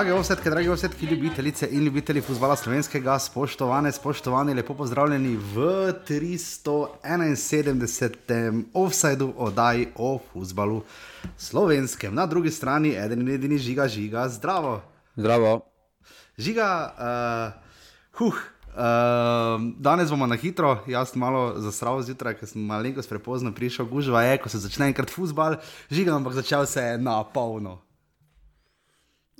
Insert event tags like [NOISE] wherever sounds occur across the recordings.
Drage osetke, drage osetke, ljubitelice in ljubitelji futbola slovenskega, spoštovane, spoštovani, lepo pozdravljeni v 371. offsajdu oddaji o futbalu slovenskem. Na drugi strani eden in edini žiga, žiga, zdravo. Zdravo. Žiga, uh, huh. Uh, danes bomo na hitro, jaz malo zasral zjutraj, ker sem malo prepozno prišel, gužva je, ko se začne enkrat futbal, žiga, ampak začel se je na polno.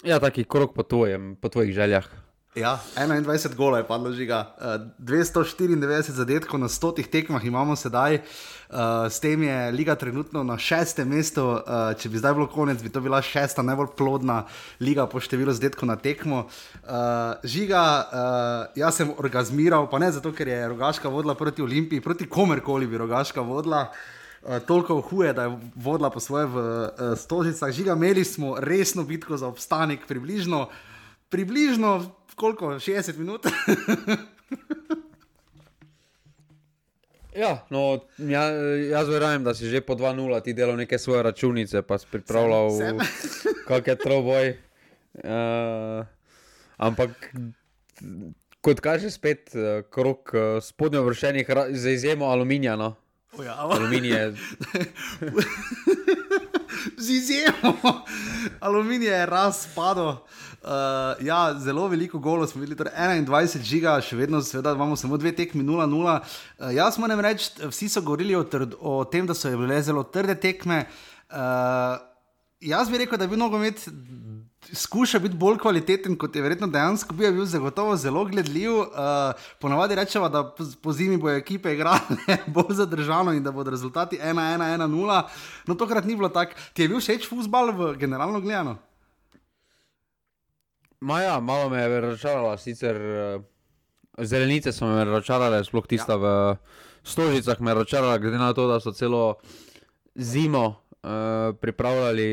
Ja, taki krok po, tvojem, po tvojih željah. Ja, 21 gola je padlo žiga, uh, 294 zadetkov na stotih tekmah imamo sedaj, uh, s tem je liga trenutno na šestem mestu. Uh, če bi zdaj bilo konec, bi to bila šesta najbolj plodna liga po številu zadetkov na tekmo. Žiga, jaz sem orgazmiral, pa ne zato, ker je rogaška vodila proti Olimpiji, proti komerkoli bi rogaška vodila. Uh, toliko huje, da je vodila po svoje v uh, stožicah. Žiga, imeli smo resno bitko za obstanek, približno, približno koliko, 60 minut. [LAUGHS] ja, no, ja, jaz verjamem, da si že po 2-0 ti delal neke svoje računice, pa si pripravljal kakšne troboj. Uh, ampak, kot kaže spet, uh, krok spodnjo vršenih, za izjemo aluminija. No. Oh ja, [LAUGHS] Aluminij. [LAUGHS] Z izjemo, aluminij je razpadel. Uh, ja, zelo veliko golo smo videli, torej 21 žiga, še vedno seveda, imamo samo dve tekmi 0-0. Uh, jaz moram reči, vsi so govorili o, trd, o tem, da so bile zelo trde tekme. Uh, jaz bi rekel, da bi nogomet skuša biti bolj kvaliteten, kot je verjetno dejansko bil, bil zagotovo zelo gledljiv. Uh, ponavadi rečemo, da po, zimi bojo ekipe igrale [LAUGHS] bolj zadržano in da bodo rezultati 1-1-1-0. No, tokrat ni bilo tako. Ti je bil všeč futbal generalno gledano? Maja, malo me je razočarala, sicer uh, zelenice so me razočarale, sploh tista ja. v Stožicah me je razočarala, glede na to, da so celo zimo pripravljali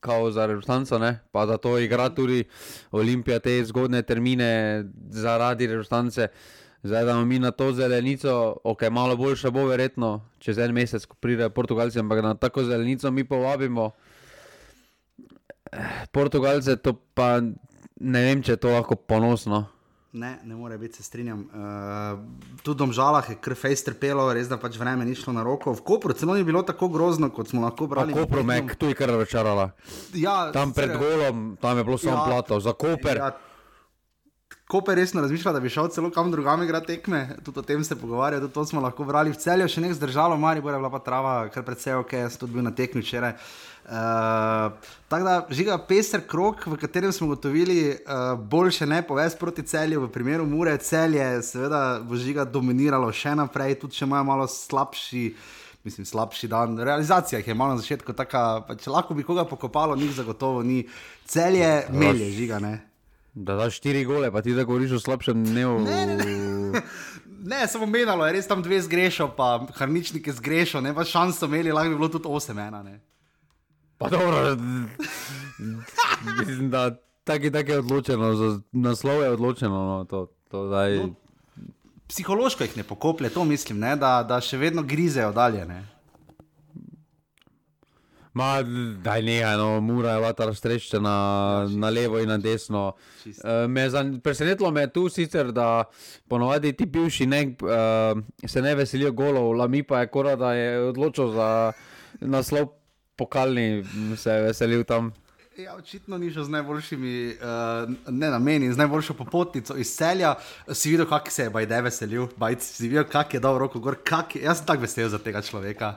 kao za reprezentanco, pa da to igra tudi Olimpija, te zgodne termine zaradi reprezentance. Zdaj, da imamo mi na to zelenico, ok, malo boljša bo verjetno, čez en mesec, ko pridejo Portugalci, ampak na tako zelenico mi povabimo. Portugalce, to pa ne vem, če je to lahko ponosno. Ne, ne more biti, se strinjam. Uh, tudi v žalah je krv fejs trpelo, res da pač vreme ni šlo na roko. V Kopru celo ni bilo tako grozno, kot smo lahko brali. Kopru me je tu kar razočarala. Ja, tam pred golom, tam je bilo samo ja, plato, za Koper. Ja, Koper resno razmišlja, da bi šel celo kam drugam igrati tekme, tudi o tem se pogovarjajo, tudi to smo lahko brali v celju, še nekaj zdržalo, Mari bo je bila pa trava, kar predvsej ok, jaz tudi bil na tekmi včeraj. Uh, tako da žiga pester krok, v katerem smo gotovili, uh, boljše ne povez proti celju, v primeru Mure, celje, seveda bo žiga dominiralo še naprej, tudi če imajo malo slabši. Mislim, slabši dan. Realizacija je malo na začetku taka, če lahko bi koga pokopalo, njih zagotovo ni. Celje, melje, žiga, ne. Da daš štiri gole, pa ti da govoriš o slabšem dnevu. Ne, ne, ne. [LAUGHS] ne samo menalo, je res tam dve zgrešil, pa harničnike zgrešil, ne pa šans so imeli, lahko bi bilo tudi osem ena. Ne. Pa dobro, [LAUGHS] mislim, da tako je odločeno, za naslov je odločeno. No, to, to, no, psihološko jih ne pokoplje, to mislim, ne, da, da še vedno grizejo dalje. Ne. Ma, daj ne, no, mura je vata raztreščena ja, na levo in na desno. Uh, presenetilo me je tu sicer, da ponovadi ti bivši ne, uh, se ne veselijo golov, lami pa je kora, da je odločil za naslov pokalni, se je veselil tam. Ja, očitno ni šel z najboljšimi, uh, ne na meni, z najboljšo popotnico iz celja. Si videl, kako se je Bajde veselil, Bajde si videl, kako je dal roko gor, kak je, jaz sem tako vesel za tega človeka.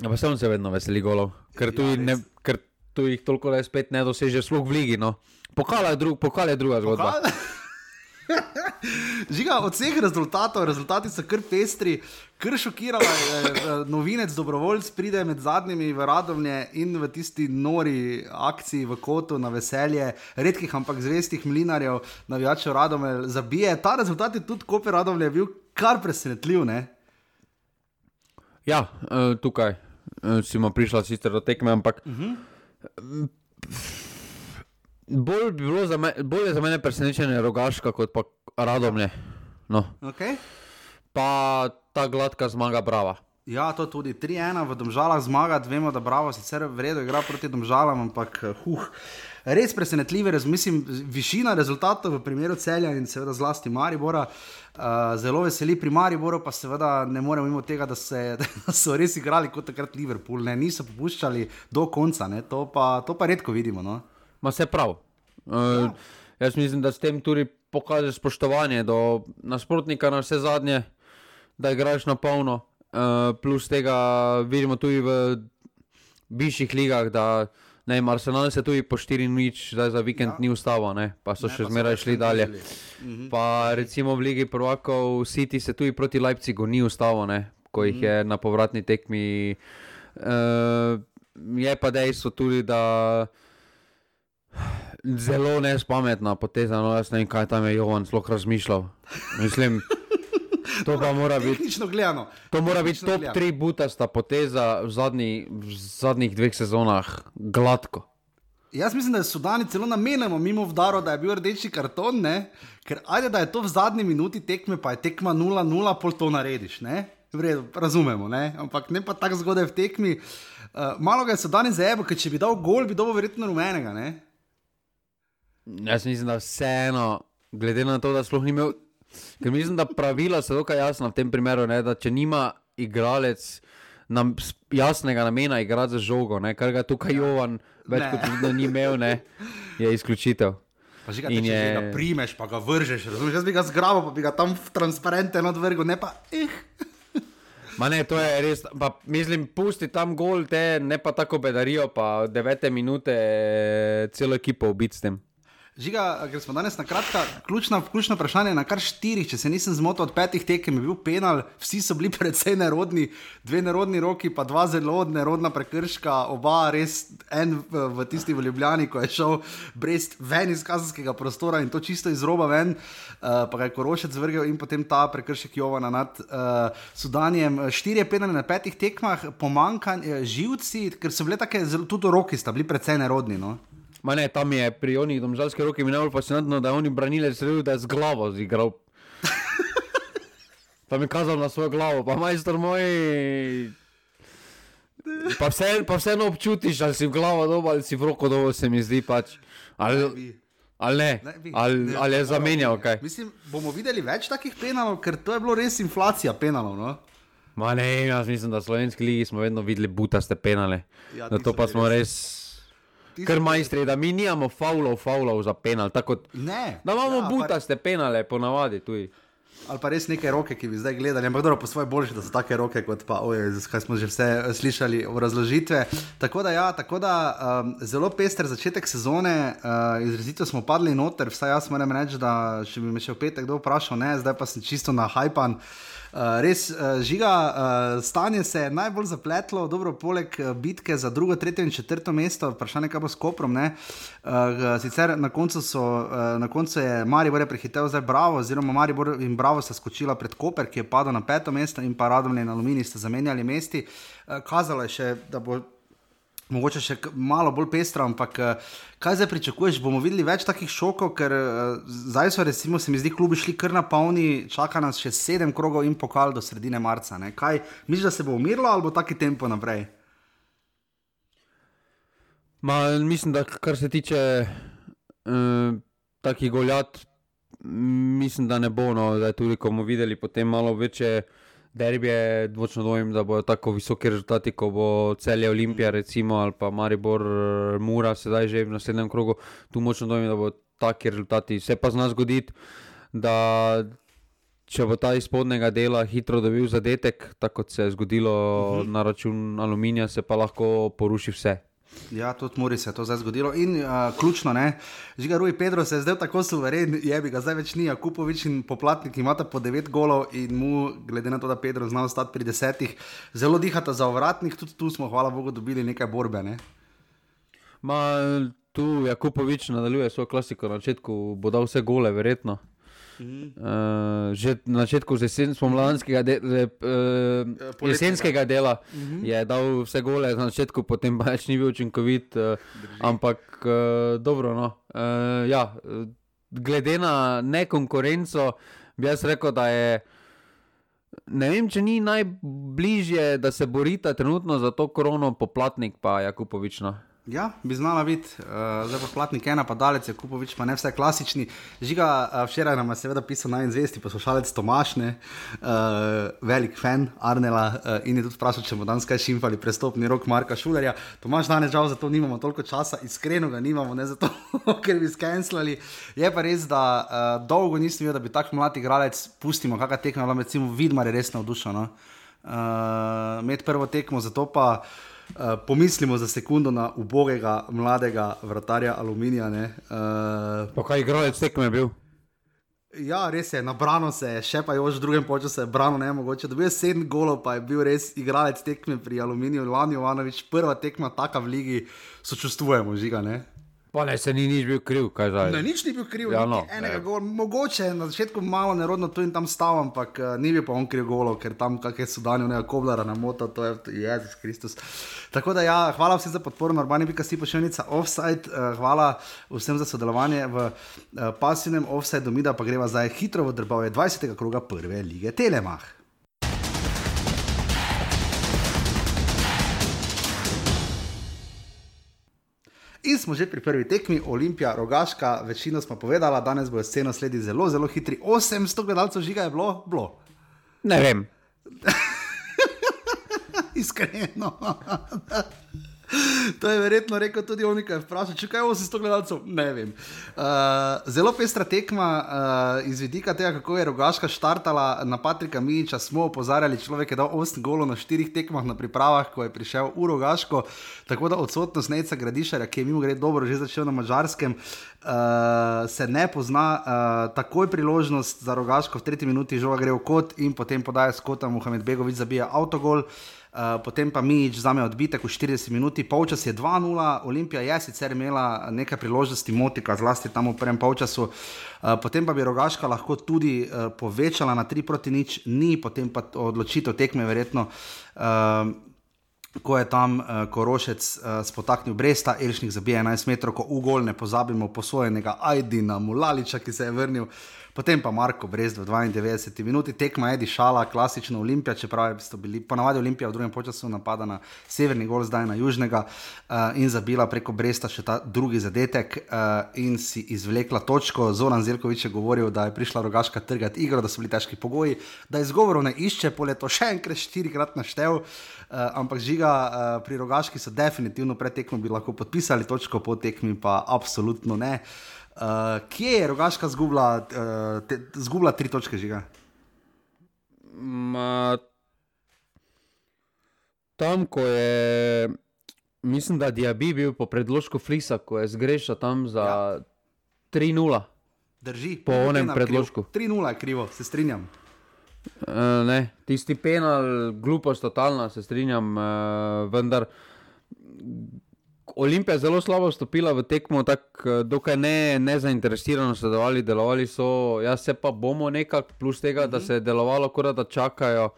Ja, pa sem se vedno veseli golov, ker tu, ja, ne, ker tu jih toliko le spet ne doseže, sploh v Ligi. No. Pokal je, drug, pokal je druga zgodba. [LAUGHS] Žiga, od vseh rezultatov, rezultati so kar pestri, kar šokirala je eh, novinec, dobrovoljc pride med zadnjimi v Radovnje in v tisti nori akciji v Kotu na veselje, redkih, ampak zvestih mlinarjev, navijačev Radovne, zabije. Ta rezultat je tudi Koper Radovne bil kar presenetljiv. Ne? Ja, uh, tukaj uh, si prišla sicer do tekme, ampak uh -huh. bolj, bi za me, bolj je za mene presenečenje rogaška kot pa radomlje. No. Okay. Pa ta gladka zmaga, brava. Ja, to tudi 3-1 v Domžalah zmaga, vemo, da Bravo sicer vredno igra proti Domžalam, ampak huh. Res presenetljive, mislim, višina rezultatov v primeru celja in seveda zlasti Maribora. Uh, zelo veseli pri Mariboru, pa seveda ne moremo mimo tega, da, se, [LAUGHS] da so res igrali kot takrat Liverpool, ne? niso popuščali do konca, to pa, to pa redko vidimo. No? Ma se prav. Uh, ja. Jaz mislim, da s tem tudi pokažeš spoštovanje do nasprotnika, na vse zadnje, da igraš na polno. Uh, plus tega vidimo tudi v višjih ligah, da Ne, Arsenal se tudi po 4 nič, zdaj za vikend ja. ni ustavo, ne? pa so ne, še zmeraj šli dalje. Mhm. Pa recimo v Ligi Prvakov City se tudi proti Leipzigu ni ustavo, ne? ko jih mhm. je na povratni tekmi. Uh, je pa dejstvo tudi, da zelo nespametna poteza, no jaz ne vem, kaj tam je Johan sploh razmišljal. Mislim. To pa mora biti. To mora biti top 3 butasta poteza v, zadnji, v zadnjih dveh sezonah, gladko. Jaz mislim, da je Sudani celo namenjeno mimo vdaro, da je bil rdeči karton, ne? ker ajde, da je to v zadnji minuti tekme, pa je tekma 0-0, pol to narediš. Vredo, razumemo, ne? ampak ne pa tako zgodaj v tekmi. Uh, malo ga je Sudani zaebo, ker če bi dal gol, bi dobil verjetno rumenega. Ne? Jaz mislim, da vseeno, glede na to, da sploh ni imel Ker mislim, da pravila so dokaj jasna v tem primeru, ne, da če nima igralec nam, jasnega namena igrati za žogo, ne, kar ga tukaj ja. Jovan več ne. kot vidno ni imel, ne, je izključitev. Pa že ga, je... ga primeš, pa ga vržeš, razumeš? Jaz bi ga zgrabil, pa bi ga tam transparentno odvrgel, ne pa. Eh. Ma ne, to je res. Pa, mislim, pusti tam gol, te ne pa tako bedarijo, pa devete minute celo ekipo ubiti s tem. Žiga, ker smo danes na kratka, ključno, ključno vprašanje na kar štirih, če se nisem zmotil od petih tekem, je bil penal, vsi so bili [LAUGHS] precej nerodni, dve nerodni roki, pa dva zelo nerodna prekrška, oba res en v, v tisti v Ljubljani, ko je šel brez ven iz kazenskega prostora in to čisto iz roba ven, uh, pa je korošec vrgel in potem ta prekršek Jovana nad uh, Sudanjem. Štirje penali na petih tekmah, pomankanje živci, ker so bile take, zelo, tudi roki sta bili precej nerodni. No? Ma ne, tam je pri onih domžalskih rokih najbolj fascinantno, da je oni branilec rekel, da je z glavo zigral. [LAUGHS] Tam je kazal na svojo glavo, pa majster moj. Pa, vse, pa vseeno občutiš, ali si v glavo dobo ali si v roko dobo, se mi zdi pač. Ali, ali ne, ali, ne, ali je zamenjal kaj. Mislim, bomo videli več takih penalov, ker to je bilo res inflacija penalov. No? Ma ne, jaz mislim, da v slovenski ligi smo vedno videli butaste penale. Ja, na to pa smo res. res Ker majstri, da mi nimamo faulov, faulov za penal. Tako, ne. Da imamo ja, butaste pa... penale, ponavadi tudi. Ali pa res neke roke, ki bi zdaj gledali, ampak dobro, po svoje boljše, da so take roke, kot pa, oj, kaj smo že vse eh, slišali v razložitve. Tako da, ja, tako da um, zelo pester začetek sezone, uh, izrazito smo padli noter, vsaj jaz moram reči, da če bi me še v petek kdo vprašal, ne, zdaj pa sem čisto na hajpan. Uh, res, uh, žiga, uh, stanje se je najbolj zapletlo, dobro, poleg bitke za drugo, tretje in četrto mesto, vprašanje, kaj bo s Koprom. Uh, sicer na koncu, so, na koncu je Maribor prehitev zdaj Bravo, oziroma Maribor in Bravo sta skočila pred Koper, ki je padel na peto mesto, in pa Radomljen in Aluminij sta zamenjali mesti. Kazalo je še, da bo mogoče še malo bolj pestro, ampak eh, kaj zdaj pričakuješ? Bomo videli več takih šokov, ker eh, zdaj so, recimo, se mi zdi, klubi šli kar na polni, čaka nas še sedem krogov in pokal do sredine marca. Ne? Kaj misliš, da se bo umirilo ali bo taki tempo naprej? Ma, mislim, da kar se tiče uh, takih goljat, mislim, da ne bo. No, da tudi, ko bomo videli potem malo večje derbije, dvočno dvomim, da bodo tako visoki rezultati, kot bo celje Olimpija, recimo, ali pa Maribor, Mura, sedaj že v naslednjem krogu. Tu močno dvomim, da bodo taki rezultati. Se pa z nas zgoditi, da če bo ta iz spodnjega dela hitro dobil zadetek, tako kot se je zgodilo uh mhm. -huh. na račun aluminija, se pa lahko poruši vse. Ja, tudi Muri se je to zdaj zgodilo. In uh, ključno, žiga Rui Pedro se je zdaj tako suveren, je bi ga zdaj več ni, Kupovič in poplatnik imata po 9 golov in mu, glede na to, da Pedro zna ostati pri desetih, zelo dihata za ovratnik, tudi tu smo, hvala Bogu, dobili nekaj borbe. Ne? Ma, tu Jakupovič nadaljuje svojo klasiko, na začetku bo dal vse gole, verjetno. Uh, že na začetku spomladanskega de, de, uh, jesenskega dela mhm. -huh. je dal vse gole, na začetku potem pa več ni bil učinkovit. Uh, ampak uh, dobro, no. uh, ja, glede na nekonkurenco, bi jaz rekel, da je. Ne vem, če ni najbližje, da se borita trenutno za to korono, poplatnik pa Jakupovič. No. Ja, bi znala biti, uh, zdaj pa platnik ena, pa dalec, Kupovič pa ne vse klasični. Žiga, uh, včeraj nam je seveda pisal najzvesti poslušalec Tomašne, uh, velik fan Arnela uh, in je tudi vprašal, če bomo danes kaj šimfali prestopni rok Marka Šulerja. Tomaš danes žal za to nimamo toliko časa, iskreno ga nimamo, ne zato, [LAUGHS] ker bi skenslali. Je pa res, da uh, dolgo nisem videl, da bi tak mlad igralec pustimo, kakšna tekma, recimo Vidmar je res navdušen. No? Uh, med prvo tekmo, zato pa. Uh, pomislimo za sekundo na ubogega mladega vratarja Aluminija. Uh, kaj igralec tekme je bil? Ja, res je, nabrano se je, še pa je v drugem času, brano ne mogoče. Dobil je sedem golov, pa je bil res igralec tekme pri Aluminiju, Lani Jovanovič, prva tekma taka v ligi, sočustvujemo, žiga. Ne? Pa ne, se ni nič bil kriv, kaj zdaj. Ne, nič ni bil kriv, ja, no, enega gola. Mogoče na začetku malo nerodno tu in tam stavam, ampak uh, ni bil pa on kriv golo, ker tam kakšne so dani, ne, koblara na moto, to je Jezus Kristus. Tako da ja, hvala vsem za podporo, normalni bi kasi pošiljnica offside, uh, hvala vsem za sodelovanje v uh, pasivnem offside, domida pa greva zdaj hitro v drbove 20. kroga prve lige Telemah. In smo že pri prvi tekmi, Olimpija, Rogaška, večino smo povedali, danes bo scena sledi zelo, zelo hitri. 800 gledalcev žiga je bilo, bilo. Ne vem. [LAUGHS] Iskreno. To je verjetno rekel tudi on, ki je vprašal, če kaj 800 gledalcev. Ne vem. Uh, zelo pestra tekma uh, iz vidika tega, kako je rogaška štartala na Patrika Miniča. Smo opozarjali, človek je dal 8 golov na 4 tekmah na pripravah, ko je prišel v rogaško. Tako da odsotnost Neca Gradišarja, ki je mimo grede dobro že začel na mačarskem. Uh, se ne pozna, uh, takoj priložnost za rogaško, v tretji minuti žoga gre v kot in potem podaja skota Mohamed Begovič, zabija avtogol. Uh, Eh, potem pa Mič za me odbitek v 40 minuti, polčas je 2-0, Olimpija je sicer imela nekaj priložnosti, motika, zlasti tam v prvem polčasu, uh, potem pa bi rogaška lahko tudi uh, povečala na 3 proti nič, ni potem pa odločitev tekme, verjetno. Uh, Ko je tam uh, Korošec uh, spotaknil Bresta, Elšnik zabije 11 metrov, ko ugol ne pozabimo posojenega Aidina Mulaliča, ki se je vrnil uh, potem pa Marko Brez v 92 minuti, tekma Edi Šala, klasična Olimpija, čeprav so bili ponavadi Olimpija v drugem času napada na severni gol, zdaj na južnega uh, in zabila preko Bresta še ta drugi zadetek uh, in si izvlekla točko. Zoran Zelkovič je govoril, da je prišla rogaška trgati igro, da so bili težki pogoji, da izgovorov ne išče, pole to še enkrat štirikrat naštel. Uh, ampak žiga uh, pri rogaški so definitivno pred tekmo bi lahko podpisali točko, po tekmi pa absolutno ne. Uh, Uh, kje je rogaška zgubila, uh, zgubila tri točke žiga? Ma, tam, ko je, mislim, da je bil po predložku Flisa, ko je zgrešil tam za ja. 3-0. Drži, po onem predložku. 3-0 je krivo, se strinjam. Uh, ne, tisti penal, glupost, totalna, se strinjam, uh, vendar. Olimpija je zelo slabo vstopila v tekmo, tako eh, dokaj ne, ne zainteresirano sodelovali, delovali so, jaz se pa bomo nekako, plus tega, da mhm. se je delovalo, kot da čakajo.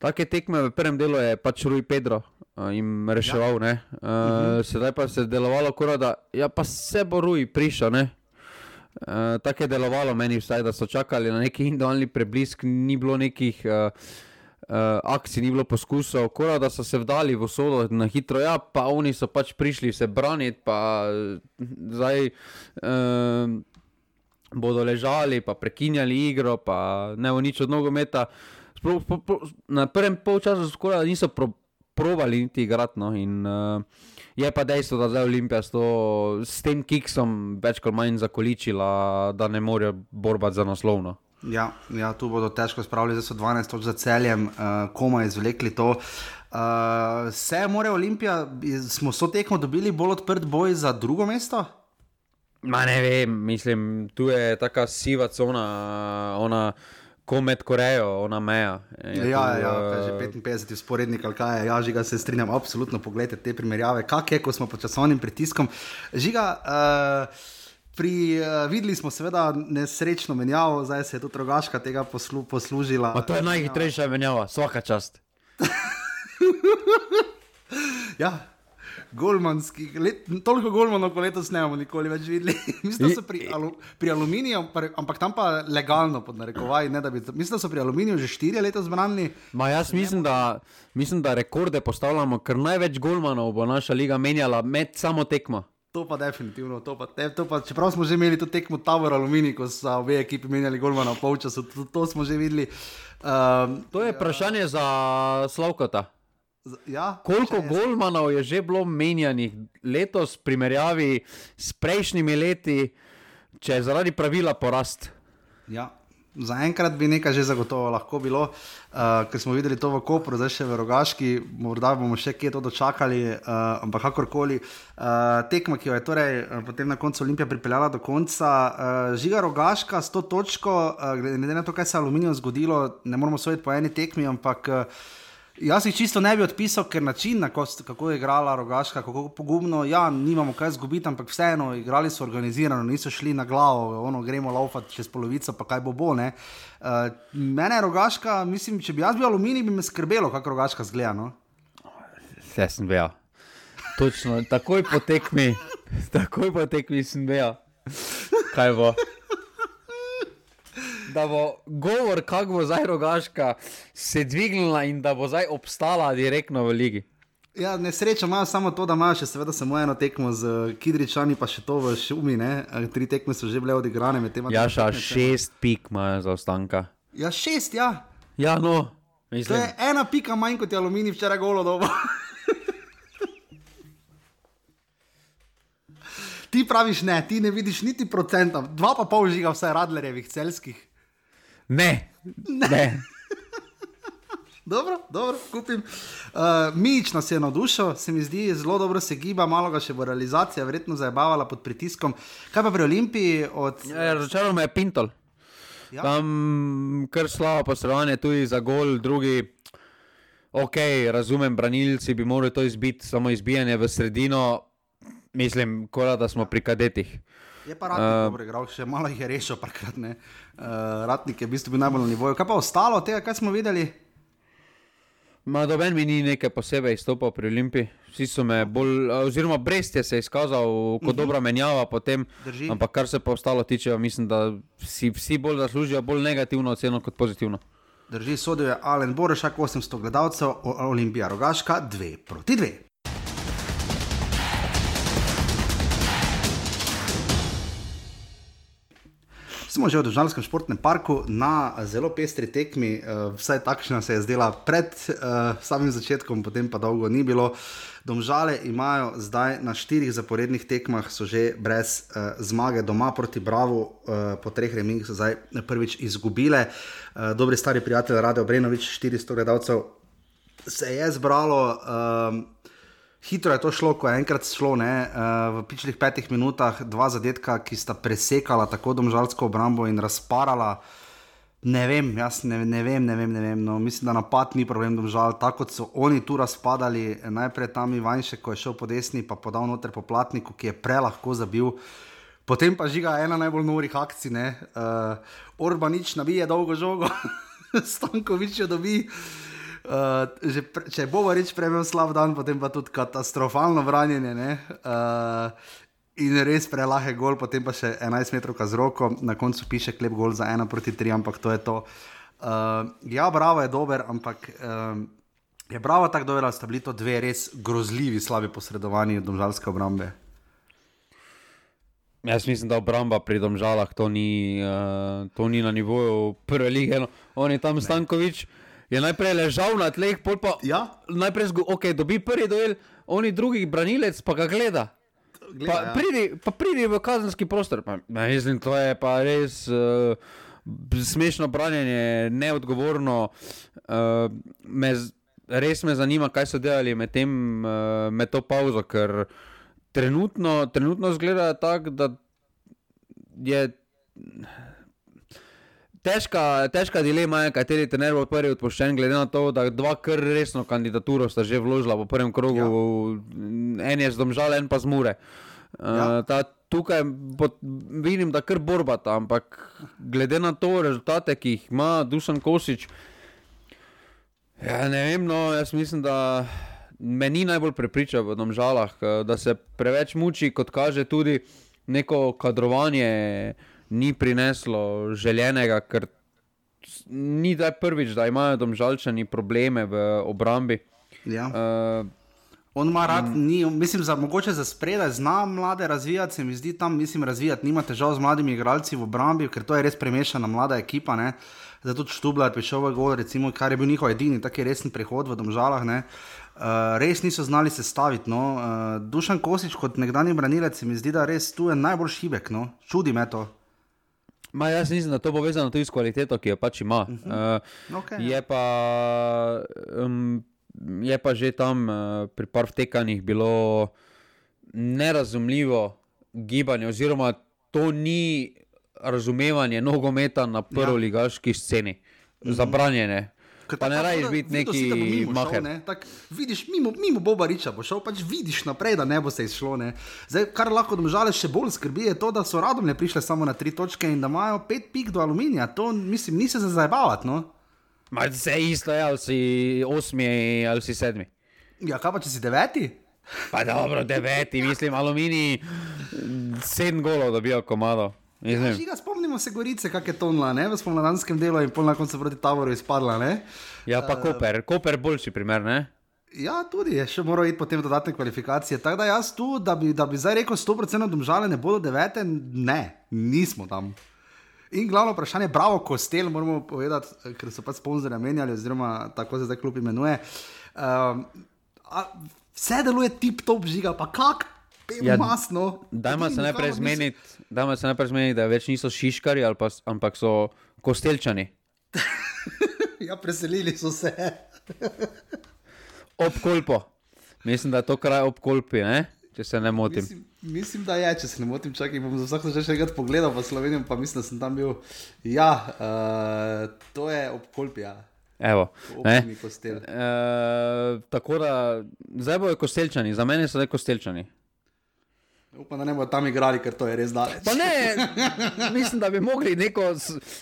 Take tekme v prvem delu je pač Rui Pedro uh, jim reševal, ja. uh, uh -huh. sedaj pa se je delovalo, kot da ja, pa se bo Rui prišel. Uh, tako je delovalo meni, vsaj, da so čakali na neki individualni preblisk, ni bilo nekih. Uh, uh, akcij, ni bilo poskusov, kora, da so se vdali v sodo na hitro. Ja, pa oni so pač prišli se braniti, pa zdaj uh, bodo ležali, pa prekinjali igro, pa ne bo nič od nogometa. Sploh, po, po, na prvem polčasu skoraj niso pro, provali niti igrati. No, in, uh, Je pa dejstvo, da zdaj Olimpija s, to, s tem kiksom več kot manj zakoličila, da ne morejo borbati za naslovno. Ja, ja, tu bodo težko spravili, da so 12 točk za celjem, uh, komaj izvlekli to. Uh, se mora Olimpija, smo so tekmo dobili bolj odprt boj za drugo mesto? Ma ne vem, mislim, tu je taka siva cona, ona ko med Korejo, ona meja. Je ja, tu, ja, uh, že 55 usporednik ali kaj je, ja, žiga se strinjam, absolutno pogledajte te primerjave, kak je, ko smo pod časovnim pritiskom. Žiga, uh, Pri, uh, videli smo seveda nesrečno menjavo, zdaj se je tudi drugačka tega poslu, poslužila. Pa to je najhitrejša menjava, vsaka čast. [LAUGHS] ja, golmanskih, let, toliko golmanov, kot letos ne bomo nikoli več videli. [LAUGHS] mislim, da so pri, alu, pri aluminiju, ampak tam pa legalno, pod narekovaj. Ne, bi, mislim, da so pri aluminiju že štiri leta zbrani. Ma jaz mislim da, mislim, da rekorde postavljamo, ker največ golmanov bo naša liga menjala med samo tekmo. To pa definitivno, to pa, to pa, čeprav smo že imeli to tekmo Tower Alumini, ko so obe ekipi menjali golmana v polčasu, to, to smo že videli. Um, to je vprašanje ja. za Slavkota. Ja, Koliko golmanov je že bilo menjanih letos, v primerjavi s prejšnjimi leti, če je zaradi pravila porast? Ja, zaenkrat bi nekaj že zagotovo lahko bilo, uh, ker smo videli to v Kopru, zdaj še v Rogaški, morda bomo še kje to dočakali, uh, ampak kakorkoli. Uh, tekma, ki jo je torej, uh, potem na koncu Olimpija pripeljala do konca, uh, žiga Rogaška s to točko, uh, glede na to, kaj se je aluminijo zgodilo, ne moramo soditi po eni tekmi, ampak. Uh, Jaz jih čisto ne bi odpisal, ker način, na kost, kako je igrala Rogaška, kako pogumno, ja, nimamo kaj zgubiti, ampak vseeno, igrali so organizirano, niso šli na glavo, ono, gremo laufati čez polovico, pa kaj bo bo. Uh, mene Rogaška, mislim, če bi jaz bil aluminij, bi me skrbelo, kako Rogaška zgleda. No? Vse sem bil. Točno, takoj potekmi, [LAUGHS] takoj potekmi sem bil. Kaj bo? Da bo govor, kako bo zdaj rogaška se dvignila in da bo zdaj obstala direktno v ligi. Ja, nesreča ima samo to, da ima še seveda samo eno tekmo z Kidričani, pa še to v Šumi. Ne? Tri tekme so že bile odigrane med tem. Ja, še šest pik ima za ostanka. Ja, šest, ja. Ja, no. Mislim. To je ena pika manj kot je aluminij včeraj golo dobo. [LAUGHS] ti praviš ne, ti ne vidiš niti procenta, dva pa pol žiga vse radlerjevih celskih. Ne, ne. ne. dobro, dobro, kupim. Uh, Mič nas je navdušil, se mi zdi, zelo dobro se giba, malo ga še bo realizacija, verjetno zabavala pod pritiskom. Kaj pa pri Olimpiji? Od... Ja, Računal me je Pintol. Ja? Tam kar slabo poslovanje, tudi za gol, drugi. Ok, razumem, branilci bi morali to izbiti, samo izbijanje v sredino, mislim, kola, da smo pri kadetih. Je pa ratnik uh, dobro igral, še malo jih je rešil, parkrat ne. Uh, ratnik je v bistvu bil najbolj na nivoju. Kaj pa ostalo od tega, kaj smo videli? Ma doben mi ni nekaj posebej izstopal pri Olimpiji. Vsi so me bolj, oziroma Brest je se izkazal kot uh mhm. -huh. dobra menjava, potem, ampak kar se pa ostalo tiče, mislim, da si vsi bolj zaslužijo bolj negativno oceno kot pozitivno. Drži, sodijo je Alen Borešak, 800 gledalcev, Olimpija Rogaška, 2 proti 2. Smo že v Državnem športnem parku na zelo pestri tekmi, uh, vsaj takšna se je zdela pred uh, samim začetkom, potem pa dolgo ni bilo. Domžale imajo zdaj na štirih zaporednih tekmah, so že brez uh, zmage doma proti Bravo, uh, po treh remih so zdaj prvič izgubile. Uh, dobri stari prijatelj Rade Obrenovič, 400 gledalcev se je zbralo. Uh, Hitro je to šlo, ko je enkrat šlo, ne, uh, v pičlih petih minutah, dva zadetka, ki sta presekala tako domžalsko obrambo in razparala. Ne vem, jaz ne, ne vem, ne vem, ne vem. No, mislim, da napad ni problem, domžal. Tako kot so oni tu razpadali, najprej tam Ivanjše, ko je šel po desni, pa podal noter po platniku, ki je prelahko zabil. Potem pa žiga ena najbolj norih akcij. Uh, Orbanič nabije dolgo žogo, [LAUGHS] Stankovič jo dobi. Uh, pre, če bo reč prejmel slab dan, potem pa tudi katastrofalno branjenje. Uh, in res prelahe gol, potem pa še 11 metrov z roko, na koncu piše klep gol za 1 proti 3, ampak to je to. Uh, ja, bravo je dober, ampak uh, je bravo tako dober, da sta bili to dve res grozljivi, slabi posredovanji domžalske obrambe. Jaz mislim, da obramba pri domžalah to ni, uh, to ni na nivoju prve lige. No. On je tam Stankovič. Ne je najprej ležal na tleh, pol pa ja? najprej zgo, okay, dobi prvi duel, oni drugi branilec pa ga gleda. gleda pa, ja. pridi, pa pridi v kazenski prostor. Pa, mislim, to je pa res uh, smešno branjenje, neodgovorno. Uh, me, res me zanima, kaj so delali med, tem, uh, med to pauzo, ker trenutno, trenutno zgleda tako, da je težka, težka dilema je, kateri trener bo prvi odpuščen, glede na to, da dva kar resno kandidaturo sta že vložila v prvem krogu, ja. en je zdomžal, en pa zmure. Ja. Uh, tukaj bo, vidim, da kar borbata, ampak glede na to rezultate, ki jih ima Dušan Kosič, ja, ne vem, no, jaz mislim, da me ni najbolj prepričal v domžalah, uh, da se preveč muči, kot kaže tudi neko kadrovanje, ni prineslo željenega, ker ni da prvič, da imajo domžalčani probleme v obrambi. Ja. Uh, On ima rad, mm. ni, mislim, za, mogoče za spredaj, zna mlade razvijati, se mi zdi tam, mislim, razvijati, nima težav z mladimi igralci v obrambi, ker to je res premešana mlada ekipa. Ne. Zato tudi Štublar prišel v gol, recimo, kar je bil njihov edini taki resen prehod v domžalah. Ne. Uh, res niso znali sestaviti. No. Uh, Dušan Kosič, kot nekdanji branilec, mi zdi, da res tu je najbolj šibek. No. Čudi me to. Ma, jaz mislim, da to bo vezano tudi s kvaliteto, ki jo pač ima. Uh -huh. uh, Okay, je, pa, um, je pa že tam uh, pri par vtekanjih bilo nerazumljivo gibanje, oziroma to ni razumevanje nogometa na prvoligaški sceni, uh -huh. zabranjene. Pa ne da biti neki maher. ne, tak Vidiš, mimo, mimo Boba Riča bo šel, pač vidiš naprej, da ne bo se izšlo. Ne. Zdaj, kar lahko domžale še bolj skrbi, je to, da so radom ne prišle samo na tri točke in da imajo pet pik do aluminija. To, mislim, ni se za zabavati. No. Ma, vse isto je, ali si osmi ali si sedmi. Ja, kaj pa če si deveti? Pa dobro, deveti, mislim, aluminij, sedem golov dobijo komado. Žiga, spomnimo se Gorice, kak je tonla, ne? v spomladanskem delu in pol na koncu proti Tavoru izpadla. Ne? Ja, pa Koper, Koper boljši primer, ne? Ja, tudi je še moral iti potem v dodatne kvalifikacije. Tako da jaz tu, da bi, da bi zdaj rekel 100% domžale ne bodo devete, ne, nismo tam. In glavno vprašanje, bravo, Kostel, moramo povedati, ker so pač sponzorje menjali, oziroma tako se zdaj klub imenuje. Um, a, vse deluje tip top žiga, pa kak, Ja, ja, masno. Dajmo se najprej zmeniti, najprej zmeniti, da več niso šiškari, pa, ampak so kostelčani. [LAUGHS] Ja, preselili so se. Ob kolpo. Mislim, da je to kraj ob kolpi, ne? če se ne motim. Mislim, mislim, da je, če se ne motim, čakaj, bom za vsako že še enkrat pogledal v Slovenijo, pa mislim, da sem tam bil. Ja, uh, to je ob Evo, ne? občini Kostel. E, tako da zdaj bojo kostelčani, za mene so zdaj kostelčani. Upam, da ne bodo tam igrali, ker to je res daleč. Pa ne, [LAUGHS] mislim, da bi mogli neko,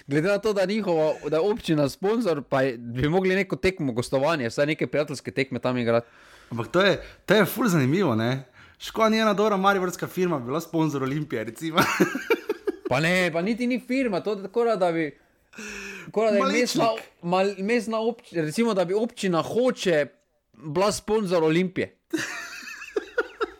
glede na to, da, njihova, da je občina sponzor, pa je- bi mogli neko tekmo gostovanje, vsaj neke prijateljske tekme tam igrati. Ampak to je, to je fur zanimivo, ne? Škoda ni ena dobra mariborska firma, bila sponzor Olimpije, recimo. Pa ne, pa niti ni firma, to je tako, da bi. Tako da je mestna, mal, mestna občina, recimo, da bi občina hoče bila sponzor Olimpije.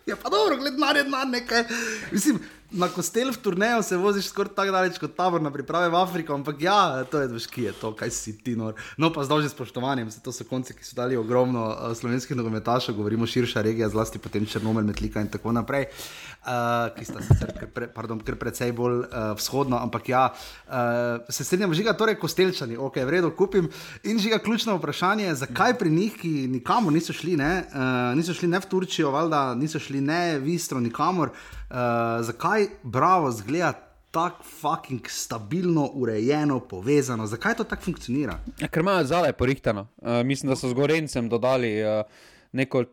Ja, pa dobro, gled na red na nekaj. Mislim, na kostel v turneju se voziš skoraj tako daleč kot tabor na priprave v Afriko, ampak ja, to je veš, ki je to, kaj si ti nor. No, pa z dolžnim spoštovanjem, se to so konci, ki so dali ogromno uh, slovenskih nogometašov, govorimo širša regija, zlasti potem Črnomelj, Metlika in tako naprej, uh, ki sta sicer kar, pre, pardon, kar precej bolj uh, vzhodno, ampak ja, uh, se strinjam, žiga, torej kostelčani, ok, v redu, kupim. In žiga, ključno vprašanje, zakaj pri njih, ki nikamor niso šli, ne, uh, niso šli ne v Turčijo, valjda niso šli ne v Istro, nikamor, uh, zakaj Bravo zgleda tako fucking stabilno, urejeno, povezano, zakaj to tako funkcionira? Ja, ker imajo zale porihtano. Uh, mislim, da so z Gorencem dodali uh, neko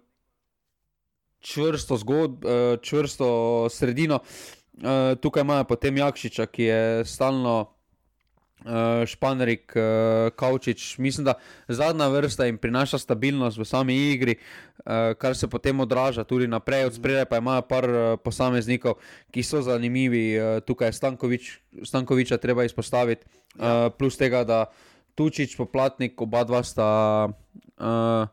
čvrsto, zgod, uh, čvrsto sredino. Uh, tukaj imajo potem Jakšiča, ki je stalno uh, španerik, uh, Kaučič. Mislim, da zadnja vrsta jim prinaša stabilnost v sami igri, uh, kar se potem odraža tudi naprej. Od spredaj pa imajo par uh, posameznikov, ki so zanimivi. Uh, tukaj je Stankovič, Stankoviča treba izpostaviti, uh, plus tega, da Tučič, poplatnik, oba dva sta. Uh,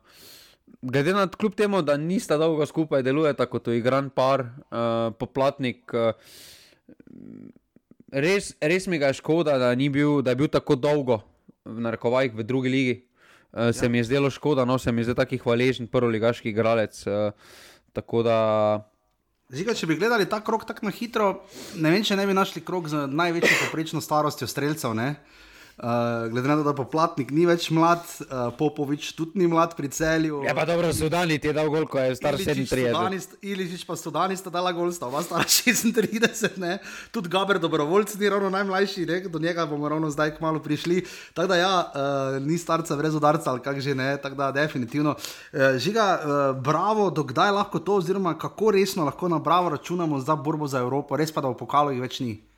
Glede na to, kljub temu, da nista dolgo skupaj, delujeta kot igran par, uh, poplatnik. Uh, res, res mi ga je škoda, da, ni bil, da je bil tako dolgo v narekovajih v drugi ligi. Uh, se Ja. mi je zdelo škoda, no se mi je zdel taki hvaležen prvoligaški igralec. Uh, tako da Žiga, če bi gledali ta krok tako na hitro, ne vem, če ne bi našli krok z največjo poprečno starostjo streljcev. ne. Uh, glede na to, da poplatnik ni več mlad, uh, Popovič tudi ni mlad pri celju. je Ja, pa dobro, Sudani ti je dal gol, ko je star 37. Iličič pa Sudani sta dala gol, sta oba stara [LAUGHS] 36, ne? tudi Gaber Dobrovoljc ni ravno najmlajši, ne? do njega bomo ravno zdaj kmalo prišli. Tako da ja, uh, ni starca brez udarca ali kak že ne, tako da definitivno. Uh, žiga, uh, bravo, dokdaj lahko to, oziroma kako resno lahko na bravo računamo za borbo za Evropo, res pa da v pokalu jih več ni.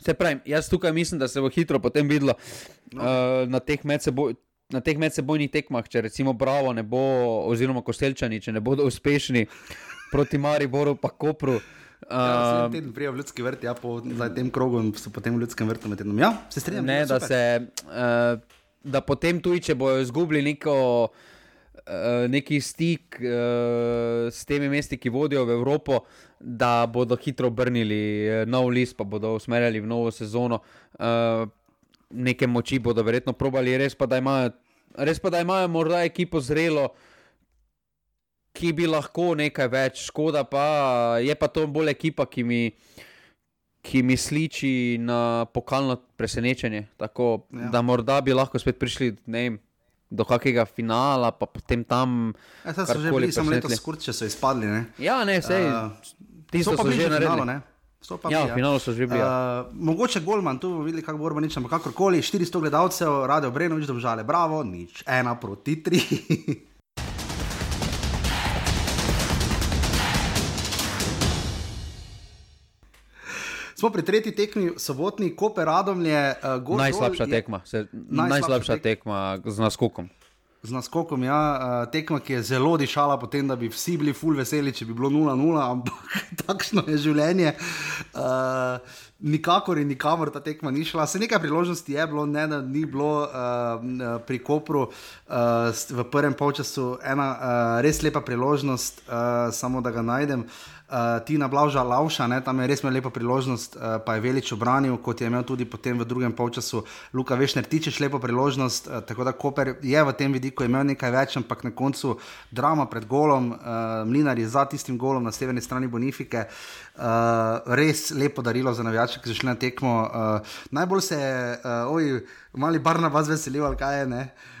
Se pravi, jaz tukaj mislim, da se bo hitro potem videlo uh, na teh medseboj, na teh medsebojnih tekmah, če recimo Bravo ne bo, oziroma Kostelčani, če ne bodo uspešni proti Mariboru, pa Kopru. Ja, Uh, teden prej v ljudski vrt, ja, po tem krogu so potem v ljudskem vrtu med tednom. Ja, se strinjam. ne, da, super. se, uh, da potem tudi, če bojo izgubili neko, neki stik uh, s temi mesti, ki vodijo v Evropo, da bodo hitro obrnili uh, nov list, pa bodo usmerjali v novo sezono. Uh, neke moči bodo verjetno probali, res pa da imajo, res pa, da imajo morda ekipo zrelo. Ki bi lahko nekaj več, škoda pa je pa to bolj ekipa, ki mi, ki mi sliči na pokalno presenečenje. Tako ja. da morda bi lahko spet prišli ne vem, do kakega finala, pa potem tam. Ja, so že bili, samo letos presenetili. skurče so izpadli. Ne? Ja, ne, sej. Eh, Uh, so pa so bliže že finalu, naredili. ne? So pa Ja, v finalu so že bili. ja. Uh, mogoče Golman, tu bomo videli, kako bo ampak kakorkoli, 400 gledalcev, Radio Brenovič, domžale, bravo, nič, ena proti tri. [LAUGHS] Smo pri tretji tekmi, sobotni, Koper Radomlje, uh, gol, Najslabša je- tekma, se, Najslabša najslabša tek- tekma z naskokom. z naskokom, ja, uh, tekma, ki je zelo dišala, potem, da bi vsi bili full veseli, če bi bilo 0-0, [LAUGHS] ampak takšno je življenje. Uh, nikakor in nikamor ta tekma ni šla. Se nekaj priložnosti je bilo, ne da ni bilo uh, pri Kopru uh, v prvem polčasu ena uh, res lepa priložnost, uh, samo da ga najdem. Uh, Tina Blaža Lauša, ne, tam je res imel lepo priložnost, uh, pa je Velič obranil, kot je imel tudi potem v drugem polčasu Luka Vešner, tičeš lepo priložnost, uh, tako da Koper je v tem vidiku imel nekaj več, ampak na koncu drama pred golom, uh, Mlinar je za tistim golom na severni strani Bonifike, uh, res lepo darilo za navijače, ki so šli na tekmo. Uh, najbolj se je, uh, oj, mali Barnabas veselil, ali kaj je, ne. Uh,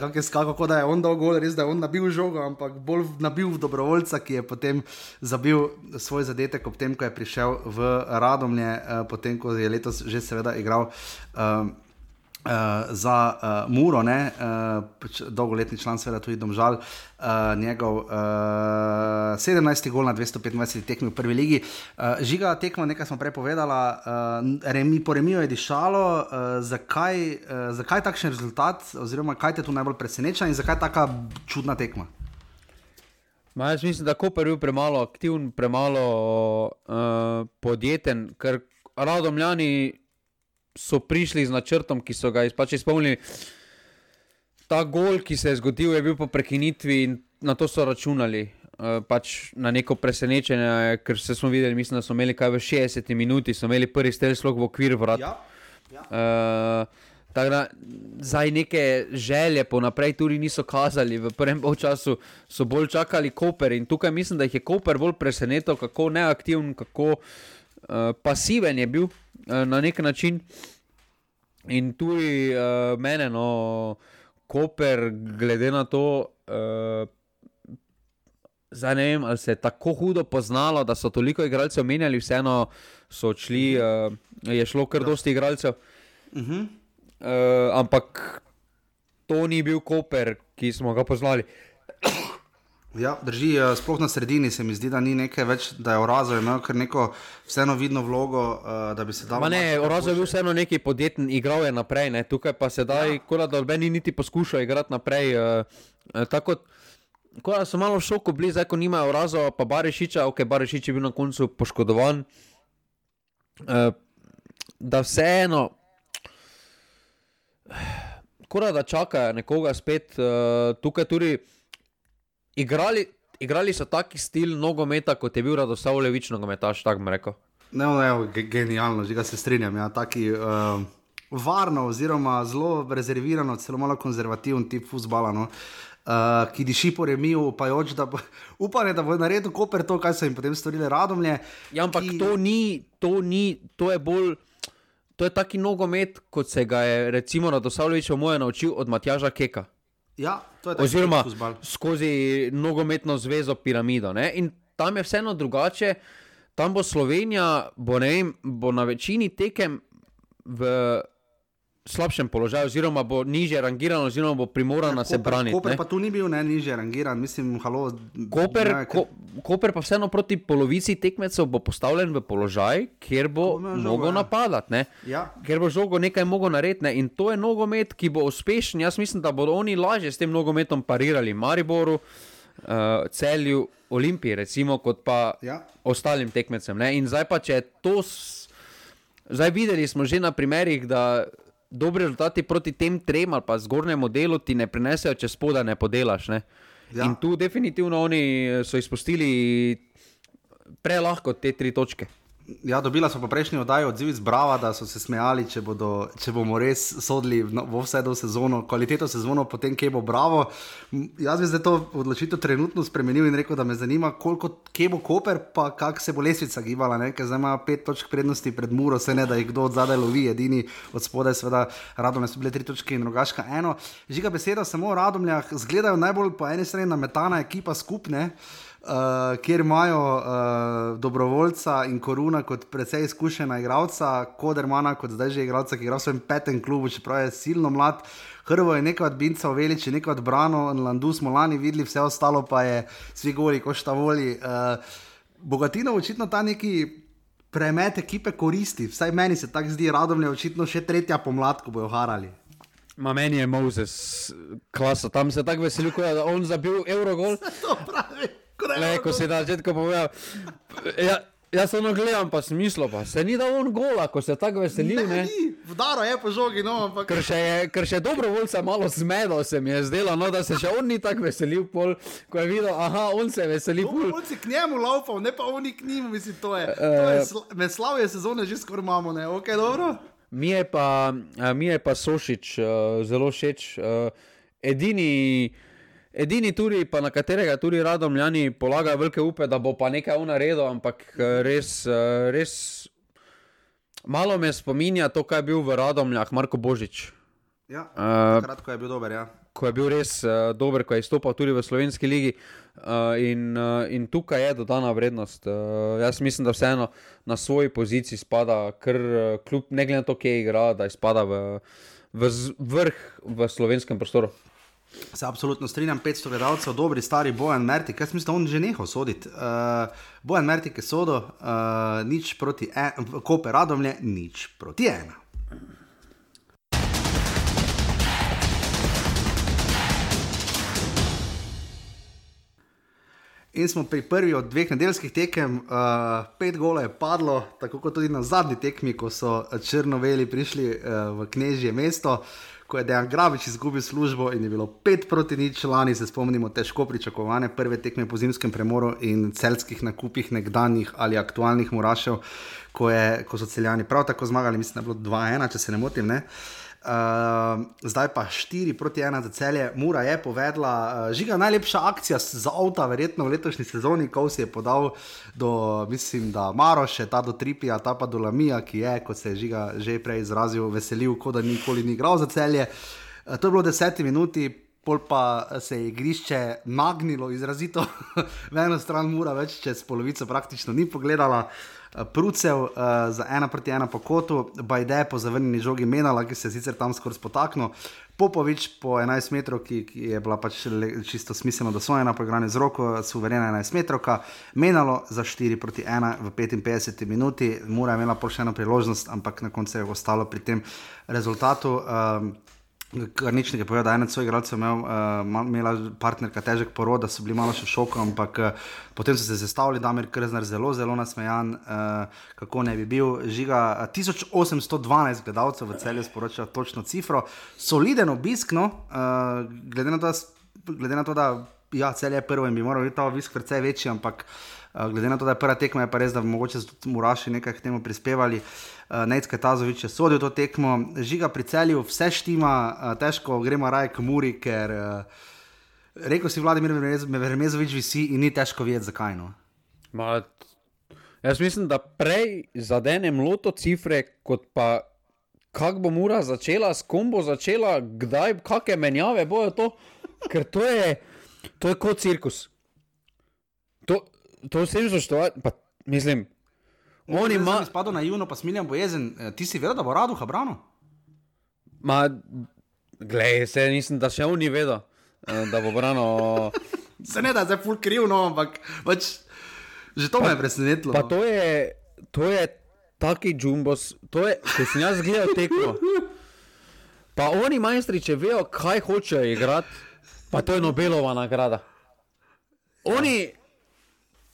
kako je skakal, kot da je on dal gol, res da je on nabil žogo, ampak bolj nabil dobrovoljca, ki je potem zabil svoj zadetek, ob tem, ko je prišel v Radomlje, uh, potem ko je letos že seveda igral. Uh, Uh, za uh, Muro, ne, uh, pač dolgoletni član, seveda tudi Domžal, uh, njegov uh, 17. gol na 225 tekmi v prvi ligi. Uh, žiga tekma, nekaj smo prej povedala, uh, remi, po remiju je dišalo. Uh, zakaj, uh, zakaj takšen rezultat, oziroma kaj te tu najbolj preseneča in zakaj taka čudna tekma? Ma, jaz mislim, da Koper je bil premalo aktiven, premalo uh, podjeten, ker radomljani so prišli z načrtom, ki so ga pač izpolnili. Ta gol, ki se je zgodil, je bil po prekinitvi in na to so računali. Uh, pač na neko presenečenje, ker se smo videli, mislim, da smo imeli kaj v 60 minuti, so imeli prvi stel slog v okvir vrat. Ja, ja. Uh, tako da zdaj neke želje po naprej tudi niso kazali, v prvem času so bolj čakali Koper in tukaj mislim, da jih je Koper bolj presenetil, kako neaktiven, kako uh, pasiven je bil uh, na nek način. In tudi uh, mene, no, Koper, glede na to, uh, zdaj ne vem, ali se je tako hudo poznalo, da so toliko igralcev menjali, vseeno so odšli, uh, je šlo kar dosti igralcev. Uh -huh. Uh, ampak to ni bil Koper, ki smo ga poznali. Ja, drži, eh, sploh na sredini se mi zdi, da ni nekaj več, da je Orazo imel kar neko vseeno vidno vlogo, uh, da bi se dal. Ma ne, Orozo je bil vseeno neki podjeten, igral je naprej, ne. tukaj pa sedaj, ja. kot da noben ni niti poskušal igrati naprej. Uh, tako, da so malo v šoku bili, zdaj ko nimajo Orozo, pa Barešiča, ok, Barešič je bil na koncu poškodovan. Da vseeno, kot da čakajo nekoga spet, uh, tukaj tudi igrali. Igrali so taki stil nogometa, kot je bil Radoslavljevič nogometaš, tako bi rekel. Ne, ne, ge- genialno, že ga se strinjam. Ja, taki, uh, varno, oziroma zelo rezervirano, celo malo konzervativen tip futbola. No. Uh, ki diši po remiju, upajoč, da bo, [LAUGHS] upanje, da bo naredil Koper to, kar so jim potem storili Radomlje. Ja, ampak ki- to ni, to ni, to je bolj. To je taki nogomet, kot se ga je recimo Radoslavljevič moje naučil od Matjaža Keka. Ja, to je taki Oziroma fuzbal. skozi nogometno zvezo piramido. Ne? In tam je vseeno drugače. Tam bo Slovenija, bo, vem, bo na večini tekem v slabšem položaju, oziroma bo niže rangiran, oziroma bo primoran se braniti. Koper pa tu ni bil ne, niže rangiran, mislim, halo. Koper, ne, ko, Koper pa vseeno proti polovici tekmecev bo postavljen v položaj, kjer bo mogel ja. napadati, ja. kjer bo žogo nekaj mogel narediti. Ne? In to je nogomet, ki bo uspešen. Jaz mislim, da bodo oni lažje s tem nogometom parirali Mariboru, uh, Celju, Olimpiji, recimo, kot pa ja. ostalim tekmecem. Ne? In zdaj pa, če to. Zdaj videli smo že na primerih, da dobri rezultati proti tem trem ali pa zgornjemu delu ti ne prinesejo, če spoda ne podelaš. Ne? Ja. In tu definitivno oni so izpustili prelahko te tri točke. Ja, dobila smo pa prejšnji oddaj odziv iz Brava, da so se smejali, če, bodo, če bomo res sodili v vse do sezono, kvaliteto sezono, potem kje bo Bravo. Jaz bi zdaj to odločitev trenutno spremenil in rekel, da me zanima, koliko kje bo Koper, pa kako se bo lesvica gibala, ne? ker zdaj ima pet točk prednosti pred Muro, se ne da jih kdo od zadaj lovi, edini od spodaj, seveda, radom so bile tri točke in drugačka eno. Žiga beseda, samo v radomljah, zgledajo najbolj po eni strani nametana ekipa skupne uh, kjer imajo uh, dobrovoljca in koruna kot precej izkušena igralca, Kodermana kot zdaj že igralca, ki igra v svojem petem klubu, čeprav je silno mlad. Hrvo je nekaj od Binca, Velič je nekaj od Brano, Landu smo lani videli, vse ostalo pa je svi goli, ko šta voli. Uh, Bogatino očitno ta neki. Premet ekipe koristi, vsaj meni se tako zdi, radom je očitno še tretja pomlad, ko bojo harali. Ma meni je Moses, klasa, tam se tako veseli, da je on zabil Eurogol. [LAUGHS] To pravi. Le, ko si na začetku povedal. Ja, jaz samo gledam, pa smislo, pa se ni da on gola, ko se tako veselil. Ne, ne. Vdaro je po žogi, no, ampak. Ker še, je, ker še dobrovoljca malo zmedo se mi je zdelo, no, da se še on ni tako veselil, pol, ko je videl, aha, on se veseli. On se k njemu laupal, ne pa oni k njim, mislim, to je. Uh, je sl med slavje sezone že skoraj imamo, ne, ok, dobro. Mi je pa, mi je pa Sošič uh, zelo všeč. Uh, edini. Edini turi, pa na katerega tudi radomljani polagajo velike upe, da bo pa nekaj unaredil, ampak eh, res, eh, res malo me spominja to, kaj je bil v radomljah Marko Božič. Ja, uh, kratko je bil dober. Ja. Ko je bil res uh, dober, ko je izstopal tudi v slovenski ligi. Uh, in, uh, in tukaj je dodana vrednost. Uh, jaz mislim, da vseeno na svoji poziciji spada, ker kljub ne glede na to, kje igra, da spada v, v vrh v slovenskem prostoru. Se absolutno strinjam, 500 gledalcev, dobri, stari Bojan Mertik, jaz mislim, da on že nehal soditi. Uh, Bojan Mertik je sodo, uh, nič proti ena, kope radomlje, nič proti ena. In smo pri prvi od dveh nedeljskih tekem, uh, pet gola je padlo, tako kot tudi na zadnji tekmi, ko so črnoveli prišli uh, v knežje mesto. Uh, ko je Dejan Grabič izgubil službo in je bilo pet proti nič, lani se spomnimo težko pričakovane prve tekme po zimskem premoru in celskih nakupih nekdanjih ali aktualnih murašev, ko, je, ko so celjani prav tako zmagali, mislim, da je bilo 2-1, če se ne motim. Ne? Uh, zdaj pa 4 proti 1 za celje. Mura je povedala, uh, žiga najlepša akcija za avto, verjetno v letošnji sezoni, ko si je podal do, mislim, da Maroše, ta do Tripija, ta pa do Lamija, ki je, kot se je žiga že prej izrazil, veselil, kot da nikoli ni igral za celje. Uh, to je bilo 10 minuti. Pol pa se je igrišče nagnilo izrazito, [LAUGHS] v eno stran mora več, čez polovico praktično ni pogledala. Uh, Prucev uh, za ena proti ena po kotu, Bajde po zavrnjeni žogi Menala, ki se je sicer tam skoraj spotaknil, Popovič po 11 metrov, ki, ki je bila pač čisto smiselno, da so ena poigrane z roko, suverena 11 metrov, Menalo za 4 proti 1 v 55 minuti, Mura je imela pa še eno priložnost, ampak na koncu je ostalo pri tem rezultatu. Um, Kar nič ne pove, da je ena od svojih igralcev imel, uh, imela partnerka težek porod, da so bili malo še šokom, ampak uh, potem so se sestavili, da je Krznar zelo, zelo nasmejan, uh, kako ne bi bil. Žiga 1812 gledalcev v celju sporoča točno cifro, soliden obisk, no, uh, glede, na to, glede na to, da ja, cel je prvo in bi moral biti ta obisk precej večji, ampak uh, glede na to, da je prva tekma, je pa res, da bi mogoče Muraši nekaj k temu prispevali. Uh, eh, Necka Tazovič je sodel to tekmo, žiga pri celju, vse štima, uh, težko gremo raj k Muri, ker uh, rekel si Vladimir Vermezovič visi in ni težko vedeti, zakaj. No? Ma, jaz mislim, da prej zadenem loto cifre, kot pa kako bo Mura začela, s kom bo začela, kdaj, kakšne menjave bojo to, ker to je, to je kot cirkus. To, to vsem zaštovati, pa mislim. On ima. Če si spadal na Juno, pa smiljen bojezen, eh, ti si vedel, da bo Raduha branil? Ma, glej, se nisem, da še on ni vedel, eh, da bo brano. [LAUGHS] Se ne da, zdaj ful kriv, no, ampak pač, že to me je presenetilo. Pa no. to je, to je taki džumbos, to je, ko sem jaz gledal tekmo. Pa oni majstri, če vejo, kaj hočejo igrati, pa to je Nobelova nagrada. Oni,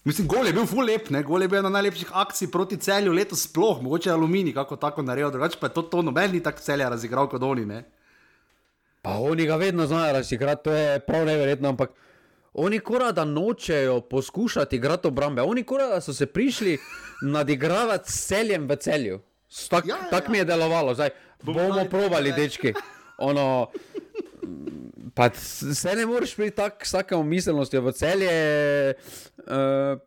Mislim, gol je bil ful lep, ne? gol je bil ena najlepših akcij proti celju letos sploh, mogoče aluminij, kako tako naredil, drugače pa je to, to noben ni tako celja razigral kot oni, ne? pa oni ga vedno znajo razigrati, to je prav neverjetno, ampak oni kora da nočejo poskušati igrati obrambe, oni kora da so se prišli nadigravati s celjem v celju. Tako Ja, ja, ja, tak ja. mi je delovalo, zdaj bomo dali probali, nekaj dečki. Ono, Pa se ne moreš priti tako s takim miselnostjo v celje, uh,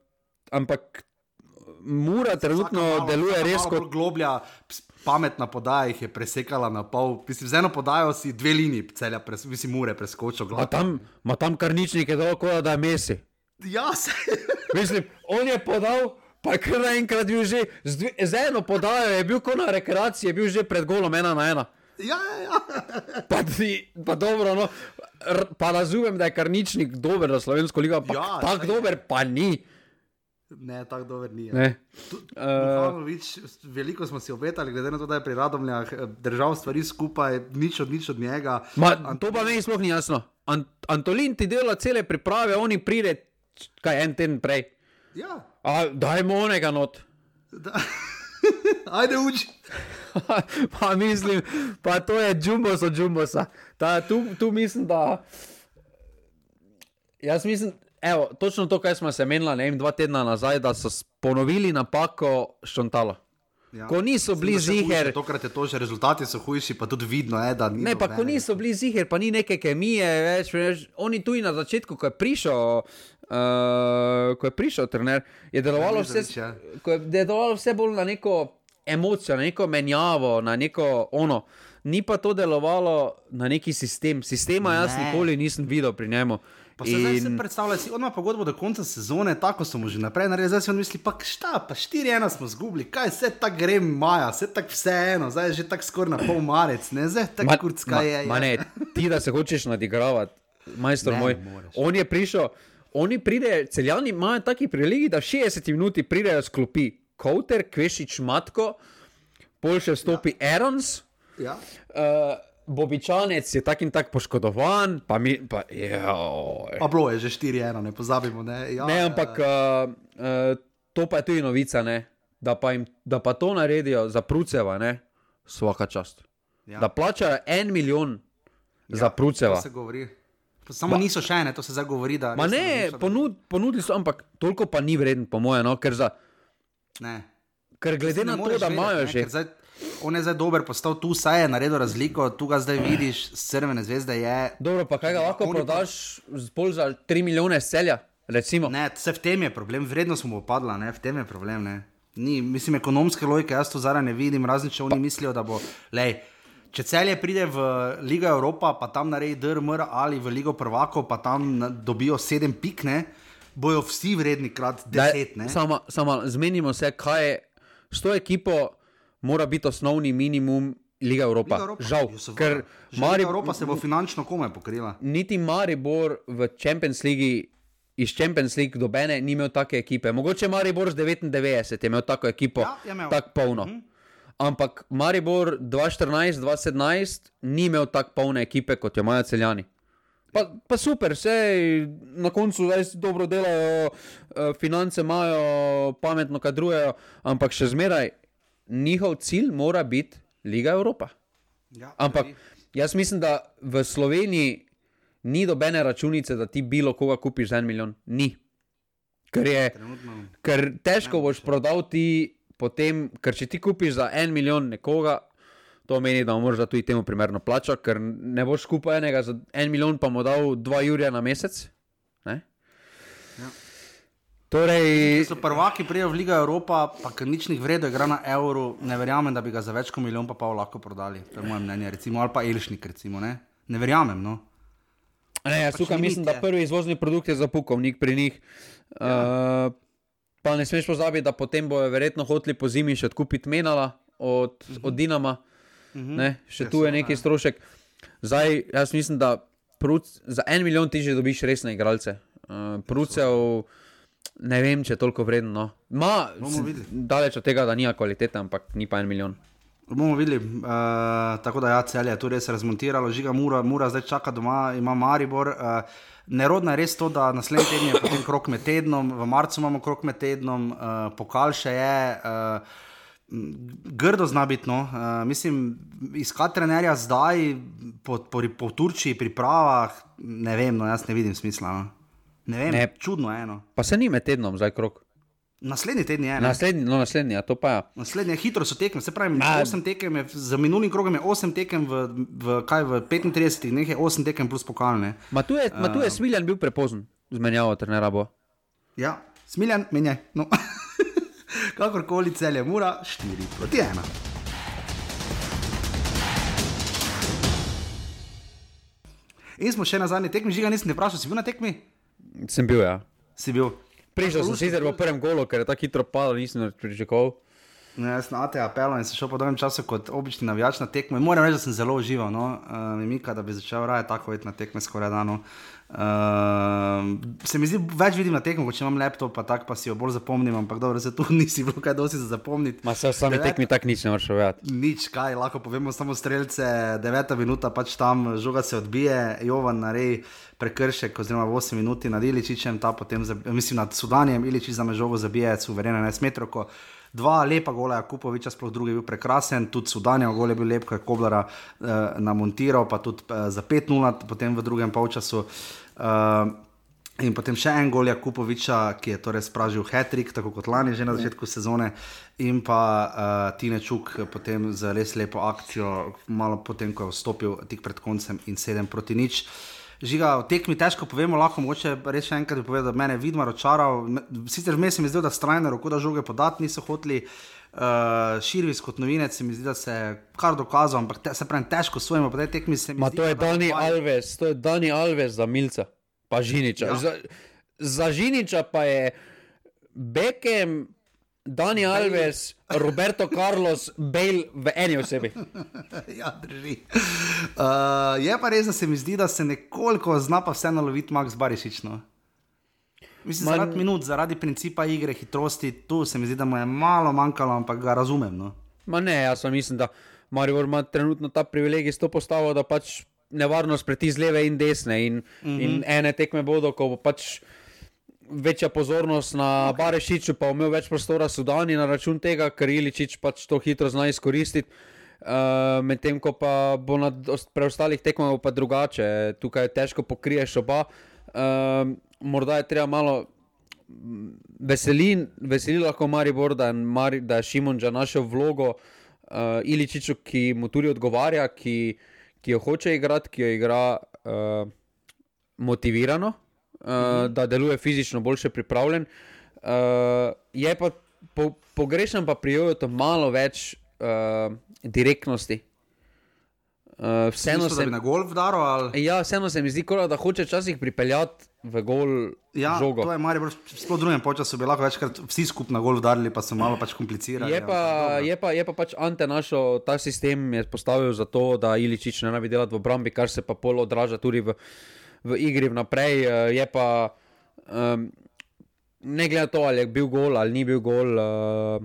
ampak Mura trenutno malo- deluje res kot. Globlja, pametna podaja jih je presekala na pol. Mislim, z eno podajo si dve liniji celja, pres, mislim, mure preskočil. Ma tam, ma tam kar nič je dol, kot da je Messi. Ja, se. [LAUGHS] Mislim, on je podal, pa je kar naenkrat bil že z, dve, z eno podajo, je bil kot na rekreaciji, je bil že pred golom ena na ena. Ja, ja, ja. [LAUGHS] Pa, ti, pa dobro, no, r, pa razumem, da je karničnik dober za slovensko ligo, ampak Ja, ja, tako je. dober pa ni. Ne, tako dober ni. ja. Ne. Uh, Mihajlović, veliko smo si obetali, glede na to, da je pri Radomljah eh, držal stvari skupaj, nič od nič od njega. Ma, to pa meni sploh ni jasno. Ant, Antolin ti dela cele priprave, oni pride, kaj en teden prej. Ja, A, dajmo onega not. da. [LAUGHS] Ajde, uči. [LAUGHS] pa mislim, pa to je džumbos od džumbosa. Ta, tu, tu mislim, da. Jaz mislim, evo, točno to, kar smo se menili, ne vem, dva tedna nazaj, da so ponovili napako Šontala. Ja. Ko niso bili ziger, Tokrat je to že rezultati so hujši, pa tudi vidno je, da ni. ne, pa ko niso bili ziger, pa ni neke kemije več, veš, oni tu na začetku, ko je prišel. Uh, ko je prišel trener, je delovalo, vse, ja. je delovalo vse bolj na neko emocijo, na neko menjavo, na neko ono. Ni pa to delovalo na neki sistem. Sistema jaz Ne. nikoli nisem videl pri njemu. Pa se zdaj In- In... predstavljaj, si ima pogodbo do konca sezone, tako so mu že naprej naredili, zdaj si on misli, pa šta, pa 4-1 smo zgubili, kaj se tako gre maja, se tako vseeno, zdaj je že tako skoraj na pol marec, ne, zdaj tako kurcka ma, je. ma ja. ne, ti da se hočeš nadigravati, majster Ne, moj. moreš. On je prišel, oni pridejo, celjani imajo taki priligi, da v 60 minuti pridejo z Kouter, Kvešič, Matko, pol še vstopi ja. Erons. Ja. Uh, Bobičanec je tak in tak poškodovan, pa mi, pa. Pa bilo je že 4-1, ne pozabimo. Ne, ja, Ne, ampak uh, uh, to pa je tudi novica, ne? Da, pa jim, da pa to naredijo za Pruceva, ne? Svaka čast. Ja. Da plačajo en milijon ja, za Pruceva. To se govori. Samo ba. niso še ene, to se zdaj govori. ne, ponud, ponudili so, ampak toliko pa ni vreden, po mojem, no? ker, za, Ne. ker glede na to, da imajo ne, že. Zdaj, on je zdaj dober, postal tu, saj je naredil razliko, tu ga zdaj vidiš, s crvene zvezde je. Dobro, pa kaj ga lahko prodaš pol za 3 milijone celja, recimo. Ne, vse v tem je problem, vrednost mu bo padla, ne, v tem je problem. Ne. Ni, mislim, ekonomske logike, jaz to zdaj ne vidim, razen če oni mislijo, da bo. Lej, če celje pride v Ligo Evropa, pa tam naredi DRMR ali v Ligo Prvakov, pa tam dobijo sedem pik, ne, bojo vsi vredni krat deset. Samo, samo zmenimo se, kaj je s to ekipo, mora biti osnovni minimum Liga Evropa. Liga Evropa. Žal, Ja, seveda. ker Že Mari, Liga Evropa se bo finančno komaj pokrila. niti Maribor v Champions League. Iz Champions League dobene ni imel take ekipe. Mogoče Maribor z 99 je imel tako ekipo, Ja, tako polno. Mm -hmm. Ampak Maribor 2014-2017 ni imel tako polne ekipe kot jo imajo celjani. Pa, pa super, vse na koncu res dobro delajo, eh, finance imajo, pametno kadrujejo, ampak še zmeraj njihov cilj mora biti Liga Evropa. Ja, Ampak jaz mislim, da v Sloveniji ni dobene računice, da ti bilo koga kupiš za en milijon. Ni. Ker, je, ker težko boš prodal ti potem, ker če ti kupiš za en milijon nekoga, to meni, da moraš tudi temu primerno plačo, ker ne boš skupaj enega za en milijon, pa mu dal dva jurja na mesec. Ne? Ja. Torej, Če so prvaki prijejo v Ligo Evropa, pa ker nič njih vredo igra na evru, ne verjamem, da bi ga za več kot milijon pa pol lahko prodali. To je moje mnenje, recimo, ali pa Elšnik, recimo, ne, ne verjamem. No. Ne, jaz tukaj mislim, da prvi izvozni produkt je za pukovnik pri njih. Ja. Uh, pa ne smeš pozabiti, da potem bojo verjetno hoteli po zimi še odkupiti menala od, od Dinama. Ne, še tu je neki strošek. Zdaj, jaz mislim, da pruc, za en milijon ti že dobiš resne igralce. Uh, Prucev, ne vem, če je toliko vredno. no. Ma, daleč od tega, da nima kvalitete, ampak ni pa en milijon. Bomo videli, uh, tako da ja, celje je tu res razmontiralo, žiga Mura, Mura zdaj čaka doma, ima Maribor. Uh, nerodno je res to, da naslednji teden je potem krok med tednom, v marcu imamo krok med tednom, uh, pokal še je. Uh, Grdo zna biti, no. uh, mislim, iskati trenerja zdaj po, po, po Turčiji, pripravah, ne vem, no, jaz ne vidim smisla. No. Ne vem, Ne. čudno je eno. Pa se ni med tednom zdaj krok. Naslednji teden je. ne. Naslednji, no, naslednji, a to pa je. Naslednje hitro so tekme, se pravi, Ma- 8 tekem, je, za minulim krogom je 8 tekem, v, v, kaj, v 35 dneh je 8 tekem plus pokalne. Ma tu je, ma tu je Smiljan bil prepozen, zmenjavo trenera bo. Ja, smiljan, menjaj. No. [LAUGHS] Kakorkoli celje, mora 4 proti 1. In smo še na zadnji tekmi, žiga nisem te vprašal, si bil na tekmi? Sem bil, ja. Si bil. Prišel sem sicer v prvem golu, ker je tako hitro padal, nisem pričakoval. No, jaz na ATE apelo in sem šel po dolgem času kot obični navijač na tekmo. In moram reči, da sem zelo užival. No? Uh, Mimika, da bi začel raje tako iti na tekme skoraj dano. Uh, se mi zdi, več vidim na tekmo, kot če imam laptop, pa tako pa si jo bolj zapomnim, ampak dobro, se tu [LAUGHS] nisi bilo kaj dosti za zapomniti. Ma se sami tekmi tako nič ne moreš vedeti. Nič, kaj lahko povemo, samo streljce, deveta minuta, pač tam žoga se odbije, Jovan narej prekršek, oziroma v 8 minuti nad Iličičem, ta potem, mislim, nad Sudanjem, Iličič za me žogo zabije, suverena 11 metrov. Dva lepa gola, Kupoviča, sploh drugi je bil prekrasen, tudi Sudanjev gol je bil lep, ko je Koblara eh, namontiral, pa tudi eh, za 5-0, potem v drugem polčasu. Eh, In potem še en gol Jakupoviča, ki je torej spražil Hetrik, tako kot lani, že na začetku sezone, in pa uh, Tine Čuk potem z res lepo akcijo, malo potem, ko je vstopil tik pred koncem in sedem proti nič. Žiga, o tekmi težko povemo, lahko mogoče res še enkrat bi povedal, da mene je vidno razočaral. Me- Sicer vmes se mi zdi, da strajno roko, da žoge podati niso hoteli. Uh, Širvis kot novinec mi zdi, da se je kar dokazal, ampak te, se pravi, težko svojimo po tej tekmi. se mi Ma zdi, to je da- Dani Alves, to je Dani Alves za Milca, pa Žiniča. Ja. Za, za Žiniča pa je Bekem, Dani Alves, Roberto Carlos, Bale v eni osebi. [LAUGHS] ja, drži. Uh, je pa res, da se mi zdi, da se nekoliko zna pa vseeno loviti Max Barišič. No. Mislim, Man- zaradi minut, zaradi principa igre, hitrosti, tu se mi zdi, da mu je malo manjkalo, ampak ga razumem. No. Ma ne, jaz mislim, da Maribor ima trenutno ta privilegij s to postavo, da pač nevarnost preti z leve in desne. In, mm -hmm. in ene tekme bodo, ko bo pač večja pozornost na okay. Barešiču, pa imel več prostora Sudani na račun tega, ker Iličič pač to hitro zna izkoristiti. Uh, Medtem ko pa bo na os- preostalih tekmah pa drugače, tukaj težko pokriješ oba. Uh, morda je treba malo veseli, veseli lahko Maribor, da je, Mari, da je Šimunča našel vlogo uh, Iličiču, ki mu tudi odgovarja, ki, ki jo hoče igrati, ki jo igra uh, motivirano, uh, -hmm. da deluje fizično boljše pripravljen. Uh, je pa po, pogrešam pa pri Jojotu malo več uh, direktnosti. Uh, vseeno Mislil, da se bi na golf daro ali. Ja, vseeno se mi zdi, kot da hoče včasih pripeljati v gol Ja, žogo. to je Maribor, sploh v drugem času bi lahko večkrat vsi skupaj na golf darili, pa so malo pač komplicirali. Je ampak pa, je, pa, je pa pač Ante našo ta sistem je postavil zato, da Iličič ne rabi delati v obrambi, kar se pa pol odraža tudi v, v igri vnaprej. Eh, Je pa, um, ne glede na to, ali je bil gol ali ni bil gol, uh,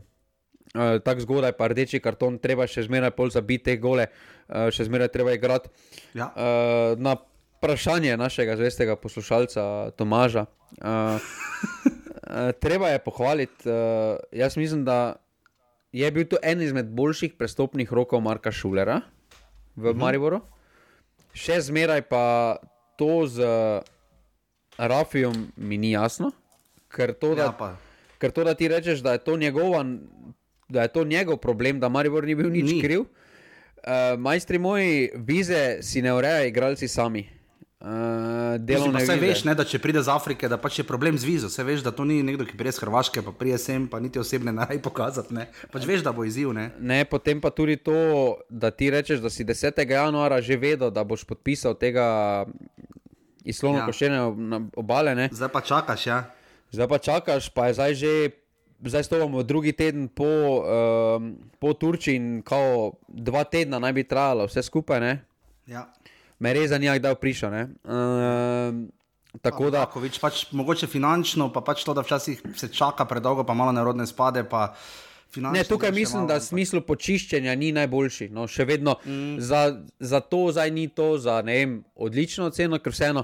uh, tako zgodaj, pa rdeči karton, treba še zmeraj pol zabiti te gole, uh, še zmeraj treba igrati. Ja. Uh, na vprašanje našega zvestega poslušalca Tomaža. Uh, uh, treba je pohvaliti, uh, jaz mislim, da je bil to en izmed boljših prestopnih rokov Marka Šulera v uh -huh. Mariboru. Še zmeraj pa to z Rafijom mi ni jasno, ker to, da, Ja, pa. ker to, da ti rečeš, da je to njegova. Da je to njegov problem, da Maribor ni bil nič Ni. ni. kriv. Uh, majstri moji, vize si ne urejajo igralci sami. Uh, delovne Vse veš, ne, da če pride iz Afrike, da pač je problem z vizo. Vse veš, da to ni nekdo, ki prije iz Hrvaške, pa prije sem, pa niti osebne ne raj pokazati. Ne. Pač veš, da bo izziv. Ne. Ne, potem pa tudi to, da ti rečeš, da si 10. januara že vedel, da boš podpisal tega izlovno Ja. ja. košene obale. Ne? Zdaj pa čakaš, ja. Zdaj pa čakaš, pa je zdaj že zdaj stopamo drugi teden po, um, po Turčiji in kao dva tedna naj bi trajalo vse skupaj. Ne? Ja. Me res zanima, kdaj prišel. Um, tako da. Kovič, pač, mogoče finančno, pa pač to, da včasih se čaka predolgo, pa malo nerodne spade. Pa... Ne, tukaj mislim, da smislu počiščenja ni najboljši. No, še vedno mm. za, za to zdaj ni to, za ne vem, odlično ceno, ker vseeno,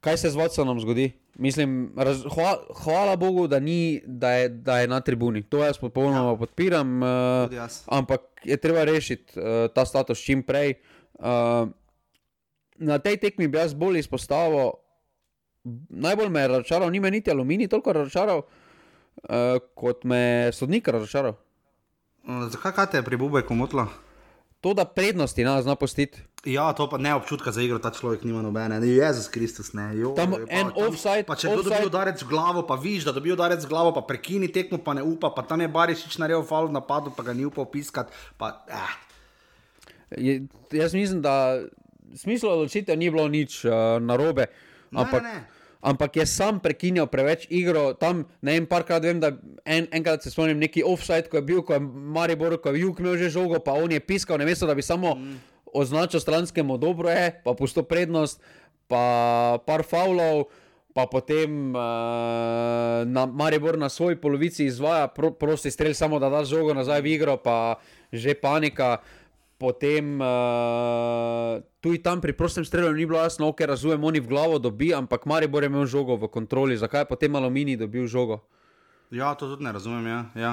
kaj se z Vodsonom zgodi. Mislim, raz, hvala, hvala Bogu, da, ni, da, je, da je na tribuni. To jaz popolnoma ja. podpiram. Uh, ampak je treba rešiti uh, ta status čim prej. Uh, na tej tekmi bi jaz bolj izpostavil, najbolj me je razočaral, ni me niti aluminij toliko razočaral. Uh, kot me sodnik razočaral. Zakaj te je pri Bubeku motilo? To, da prednosti ne zna postiti. Ja, to pa ne občutka za igro, ta človek nima nobene. Ne, Jezus Kristus, ne. Jo, tam je en offside. Pa če kdo dobi udarec v glavo, pa viš, da dobi udarec v glavo, pa prekini tekmo, pa ne upa, pa tam je Barišič naredil faul v napadu, pa ga ni upal piskati. Eh. Je, jaz mislim, da smisla odločitev ni bilo nič uh, narobe. Ampak, ne, ne, ne ampak je sam prekinjal preveč igro. Tam ne vem, parkrat vem, da en, enkrat se spomnim neki offside, ko je bil, ko je Maribor, ko je Juk imel že žogo, pa on je piskal, ne mesto, da bi samo mm. označil stranskemu dobro je, pa pusto prednost, pa par faulov. Pa potem uh, na Maribor na svoji polovici izvaja pro, prosti strelj, samo da da žogo nazaj v igro, pa že panika potem uh, tudi tam pri prostem strelu ni bilo jasno, ker razumem, oni v glavo dobi, ampak Maribor je imel žogo v kontroli, zakaj je potem Alumini dobil žogo? Ja, to tudi ne razumem. Ja. Ja.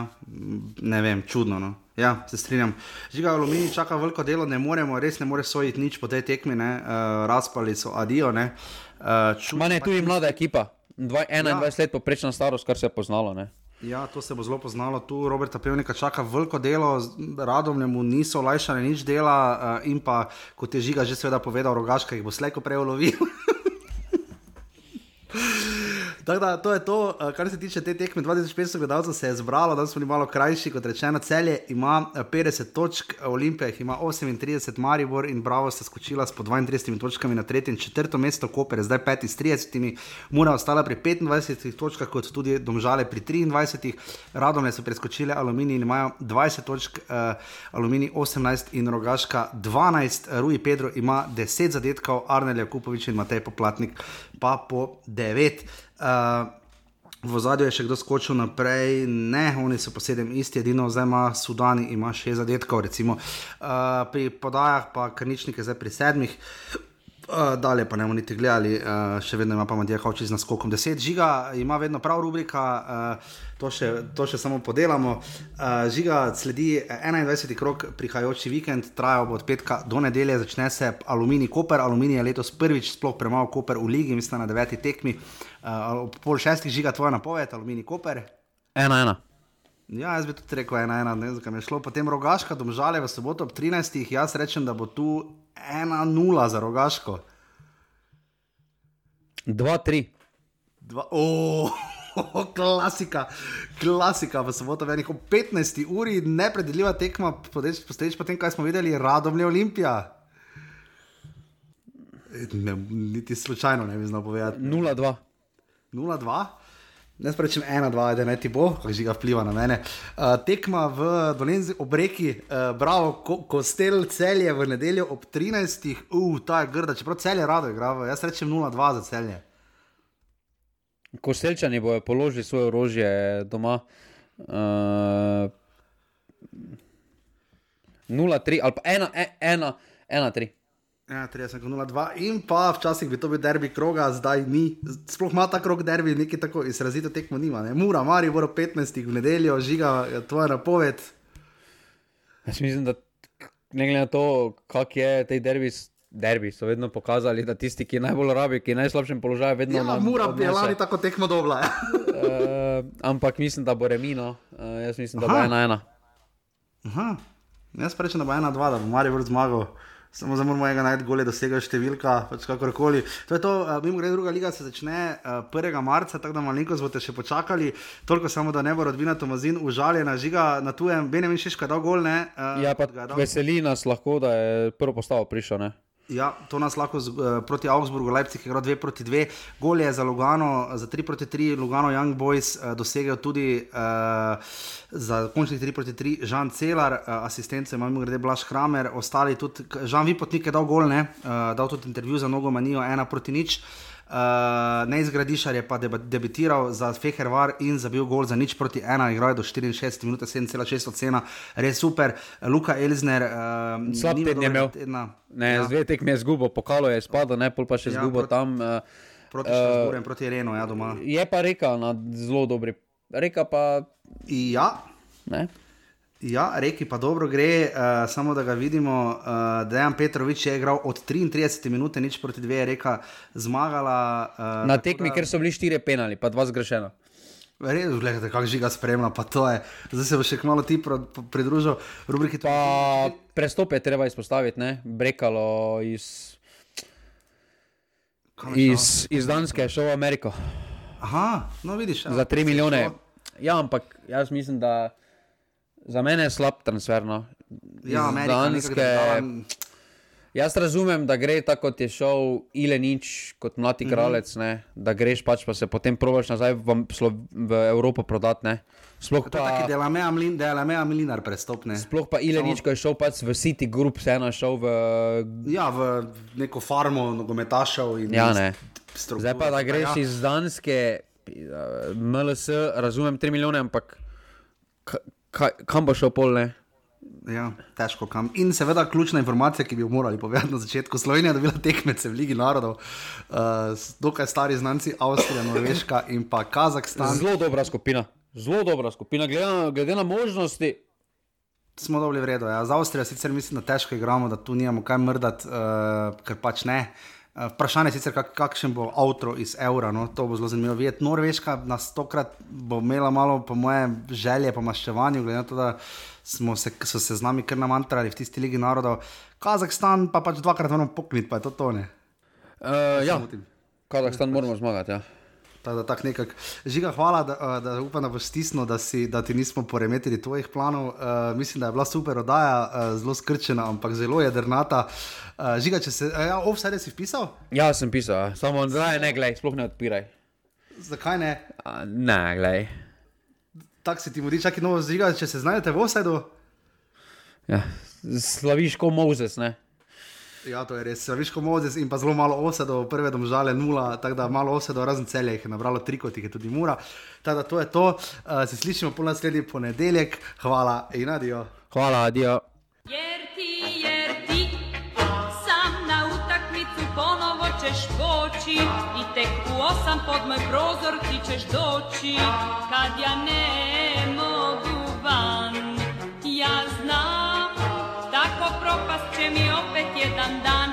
Ne vem, čudno. No. Ja, se strinjam. Žiga Alumini čaka veliko delo, ne moremo, res ne more sojiti nič po tej tekmi, uh, razpali so adijo. Ne. Uh, čud, Ma ne, tudi mlada ekipa, 21 ja. let poprečna starost, kar se je poznalo. Ne. Ja, to se bo zelo poznalo. Tu Roberta Pevnika čaka veliko delo, radom mu niso olajšali nič dela. Uh, in pa, kot je žiga že seveda povedal, rogaška jih bo slejko prej ulovil. [LAUGHS] Tako da to je to, eh, kar se tiče te tekme. 2500 gledalcev se je zbralo, danes smo bili malo krajši, kot rečeno, celje ima 50 eh, točk, Olimpija ima 38, Maribor in Bravo sta skočila s po 32 točkami na tretje in četrto mesto, Koper je zdaj 5 s 30, Mura ostala pri 25 točkah, kot tudi Domžale pri 23, Radome so preskočile Aluminij in imajo 20 točk, uh, Aluminij 18 in Rogaška 12, Rui Pedro ima 10 zadetkov, Arnel Jakupovič in Matej Poplatnik pa po 9. Uh, v zadju je še kdo skočil naprej, ne, oni so po sedem isti, edino zdaj ima Sudan, ima še zadetkov, recimo uh, pri podajah, pa krničnike zdaj pri sedmih. Uh, dalje pa ne bomo niti gledali, uh, še vedno ima pa Matija Hoči z naskokom 10 žiga, ima vedno prav rubrika, uh, to, še, to še samo podelamo. Uh, žiga sledi 21. krok, prihajajoči vikend, traja od petka do nedelje, začne se Aluminij Koper. Aluminij je letos prvič sploh premagal Koper v ligi, mislim na deveti tekmi. Uh, pol šestih žiga tvoja napoved, Aluminij Koper. Ena, ena. Ja, jaz bi tudi rekel, ena, ena, ne vem, zakaj je šlo. Potem rogaška, domžale v soboto ob 13. Jaz rečem, da bo tu 1-0 za rogaško. 2-3. Oh, [LAUGHS] klasika, klasika, v soboto več kot 15 uri, nepredeljiva tekma, posteč po tem, kaj smo videli, radom je Olimpija. Ne, niti slučajno ne bi znal povedati. 0-2. 0-2. Ne sprečem ena, dva, da ne ti bo, kako že ga vpliva na mene. Uh, tekma v Dolenzi ob reki, uh, bravo, ko, kostel celje v nedeljo ob 13. Uf, uh, ta je grda, čeprav celje rado igra, jaz rečem 0-2 za celje. Kostelčani bojo položili svoje orožje doma. Uh, 0-3 ali pa 1-3. Ja, 30,02 in pa včasih bi to bil derbi kroga, zdaj ni. Sploh ima ta krog derbi, nekaj tako izrazito tekmo nima. Ne? Mura, Mari, bo 15 v nedeljo, žiga, tvoja napoved. Jaz mislim, da ne glede na to, kak je tej derbi. Derbi so vedno pokazali, da tisti, ki najbolj rabi, ki je v najslabšem položaju, vedno na vrhu. Mora biti lani tako tekmo dobla. uh, ampak mislim, da bo remino. Uh, jaz mislim, da Aha. bo ena ena. Aha. Jaz rečem, da bo ena dva, da bo Marijo zmagal samo za moramo najti gole, dosega številka, pač kakorkoli. To je to, uh, mimo grede, druga liga se začne uh, eh, 1. marca, tako da malenkost boste še počakali, toliko samo, da ne bo rodbina Tomazin užaljena, žiga na tujem, Benjamin Šiška dal gol, ne? Uh, ja, pa dal... veseli nas lahko, da je prvo postavo prišel, ne? Ja, to nas lahko z, uh, proti Augsburgu, Leipzig je igral 2 proti 2, gol je za Lugano, za 3 proti 3, Lugano Young Boys uh, dosegel tudi uh, za končnih 3 proti 3, Žan Celar, uh, asistence imamo grede Blaž Kramer, ostali tudi, Žan Vipotnik je dal gol, ne, uh, dal tudi intervju za nogo manijo 1 proti nič. Uh, Neizgradišar je pa debitiral za Fehervar in zabil gol za nič proti ena, igral je do 64 minut, 7,6 ocena, res super. Luka Elzner, uh, slab teden je imel. Tedna. Ne, ja. dve tekme je zgubo, pokalo je spadlo, ne pol pa še ja, zgubo proti, tam. Uh, proti uh, in proti Renu, ja, doma. Je pa reka na zelo dobri. Reka pa. Ja. Ne. Ja, reki pa dobro gre, uh, samo da ga vidimo. Uh, Dejan Petrovič je igral od 33 minut, nič proti dve, je reka zmagala. Uh, Na tekmi, da... ker so bili štiri penali, pa dva zgrešena. Res, gledajte, kako žiga spremlja, pa to je. Zdaj se bo še malo ti pridružil, rubriki. Pa prestope treba izpostaviti, ne? Brekalo iz, iz, iz Danske, šel v Ameriko. Aha, no vidiš. Za 3 milijone. Ja, ampak jaz mislim, da. Za mene je slab transfer. No. Ja, Danske. Jaz razumem, da gre tako, kot je šel Ilenič, kot mladi mhm. kralec, mm -hmm. da greš pač pa se potem probaš nazaj v, v Evropo prodati. Sploh pa tako, da je Lamea Milinar prestopne. Sploh pa Ilenič, ko je šel pač v City Group, se eno šel v. Ja, v neko farmo, nogometašev in. Ja, ne. Zdaj pa da greš ja. iz Danske, MLS, razumem 3 milijone, ampak kaj, kam bo šel pol ne? Ja, težko kam. In seveda ključna informacija, ki bi jo morali povedati na začetku. Slovenija je dobila tekmece v Ligi narodov, uh, dokaj stari znanci, Avstrija, Norveška in pa Kazahstan. Zelo dobra skupina, zelo dobra skupina, glede na, glede na možnosti. Smo dobili vredno. Ja. Za Avstrijo sicer mislim, da težko igramo, da tu nimamo kaj mrdati, uh, ker pač ne. Uh, vprašanje je sicer, kak, kakšen bo avto iz evra. No? To bo zelo zanimivo videti. Norveška nas tokrat bo imela malo, po moje, želje po maščevanju, glede na to, da se, so se z nami kar namantrali v tisti ligi narodov. Kazahstan pa pač dvakrat moramo pokniti, pa je to tone. Uh, ja, Kazahstan moramo zmagati. Ja. Da, tak Žiga, hvala, da, eh, da upam, da boš stisnil, da, si, da ti nismo poremetili tvojih planov. Uh, mislim, da je bila super oddaja, uh, zelo skrčena, ampak zelo jedrnata. Uh, Žiga, če se, ja, offside si pisal? Ja, sem pisal, ja. samo zdaj ne glej, sploh ne odpiraj. Zakaj ne? Uh, ne, glej. Tako si ti mudi, čakaj, no, Žiga, če se znajdete v offsideu. Ja, slaviš kot Mozes, ne? Ja, to je res. Viš, ko Mozes in pa zelo malo osedov, prve domžale nula, tako da malo osedov, razen celje jih je nabralo tri, kot jih je tudi mura. Tako da to je to. Uh, se slišimo po naslednji ponedeljek. Hvala in adijo. Hvala, adijo. I tek u osam pod moj prozor ti ćeš doći Kad ja ne propast će mi opet jedan dan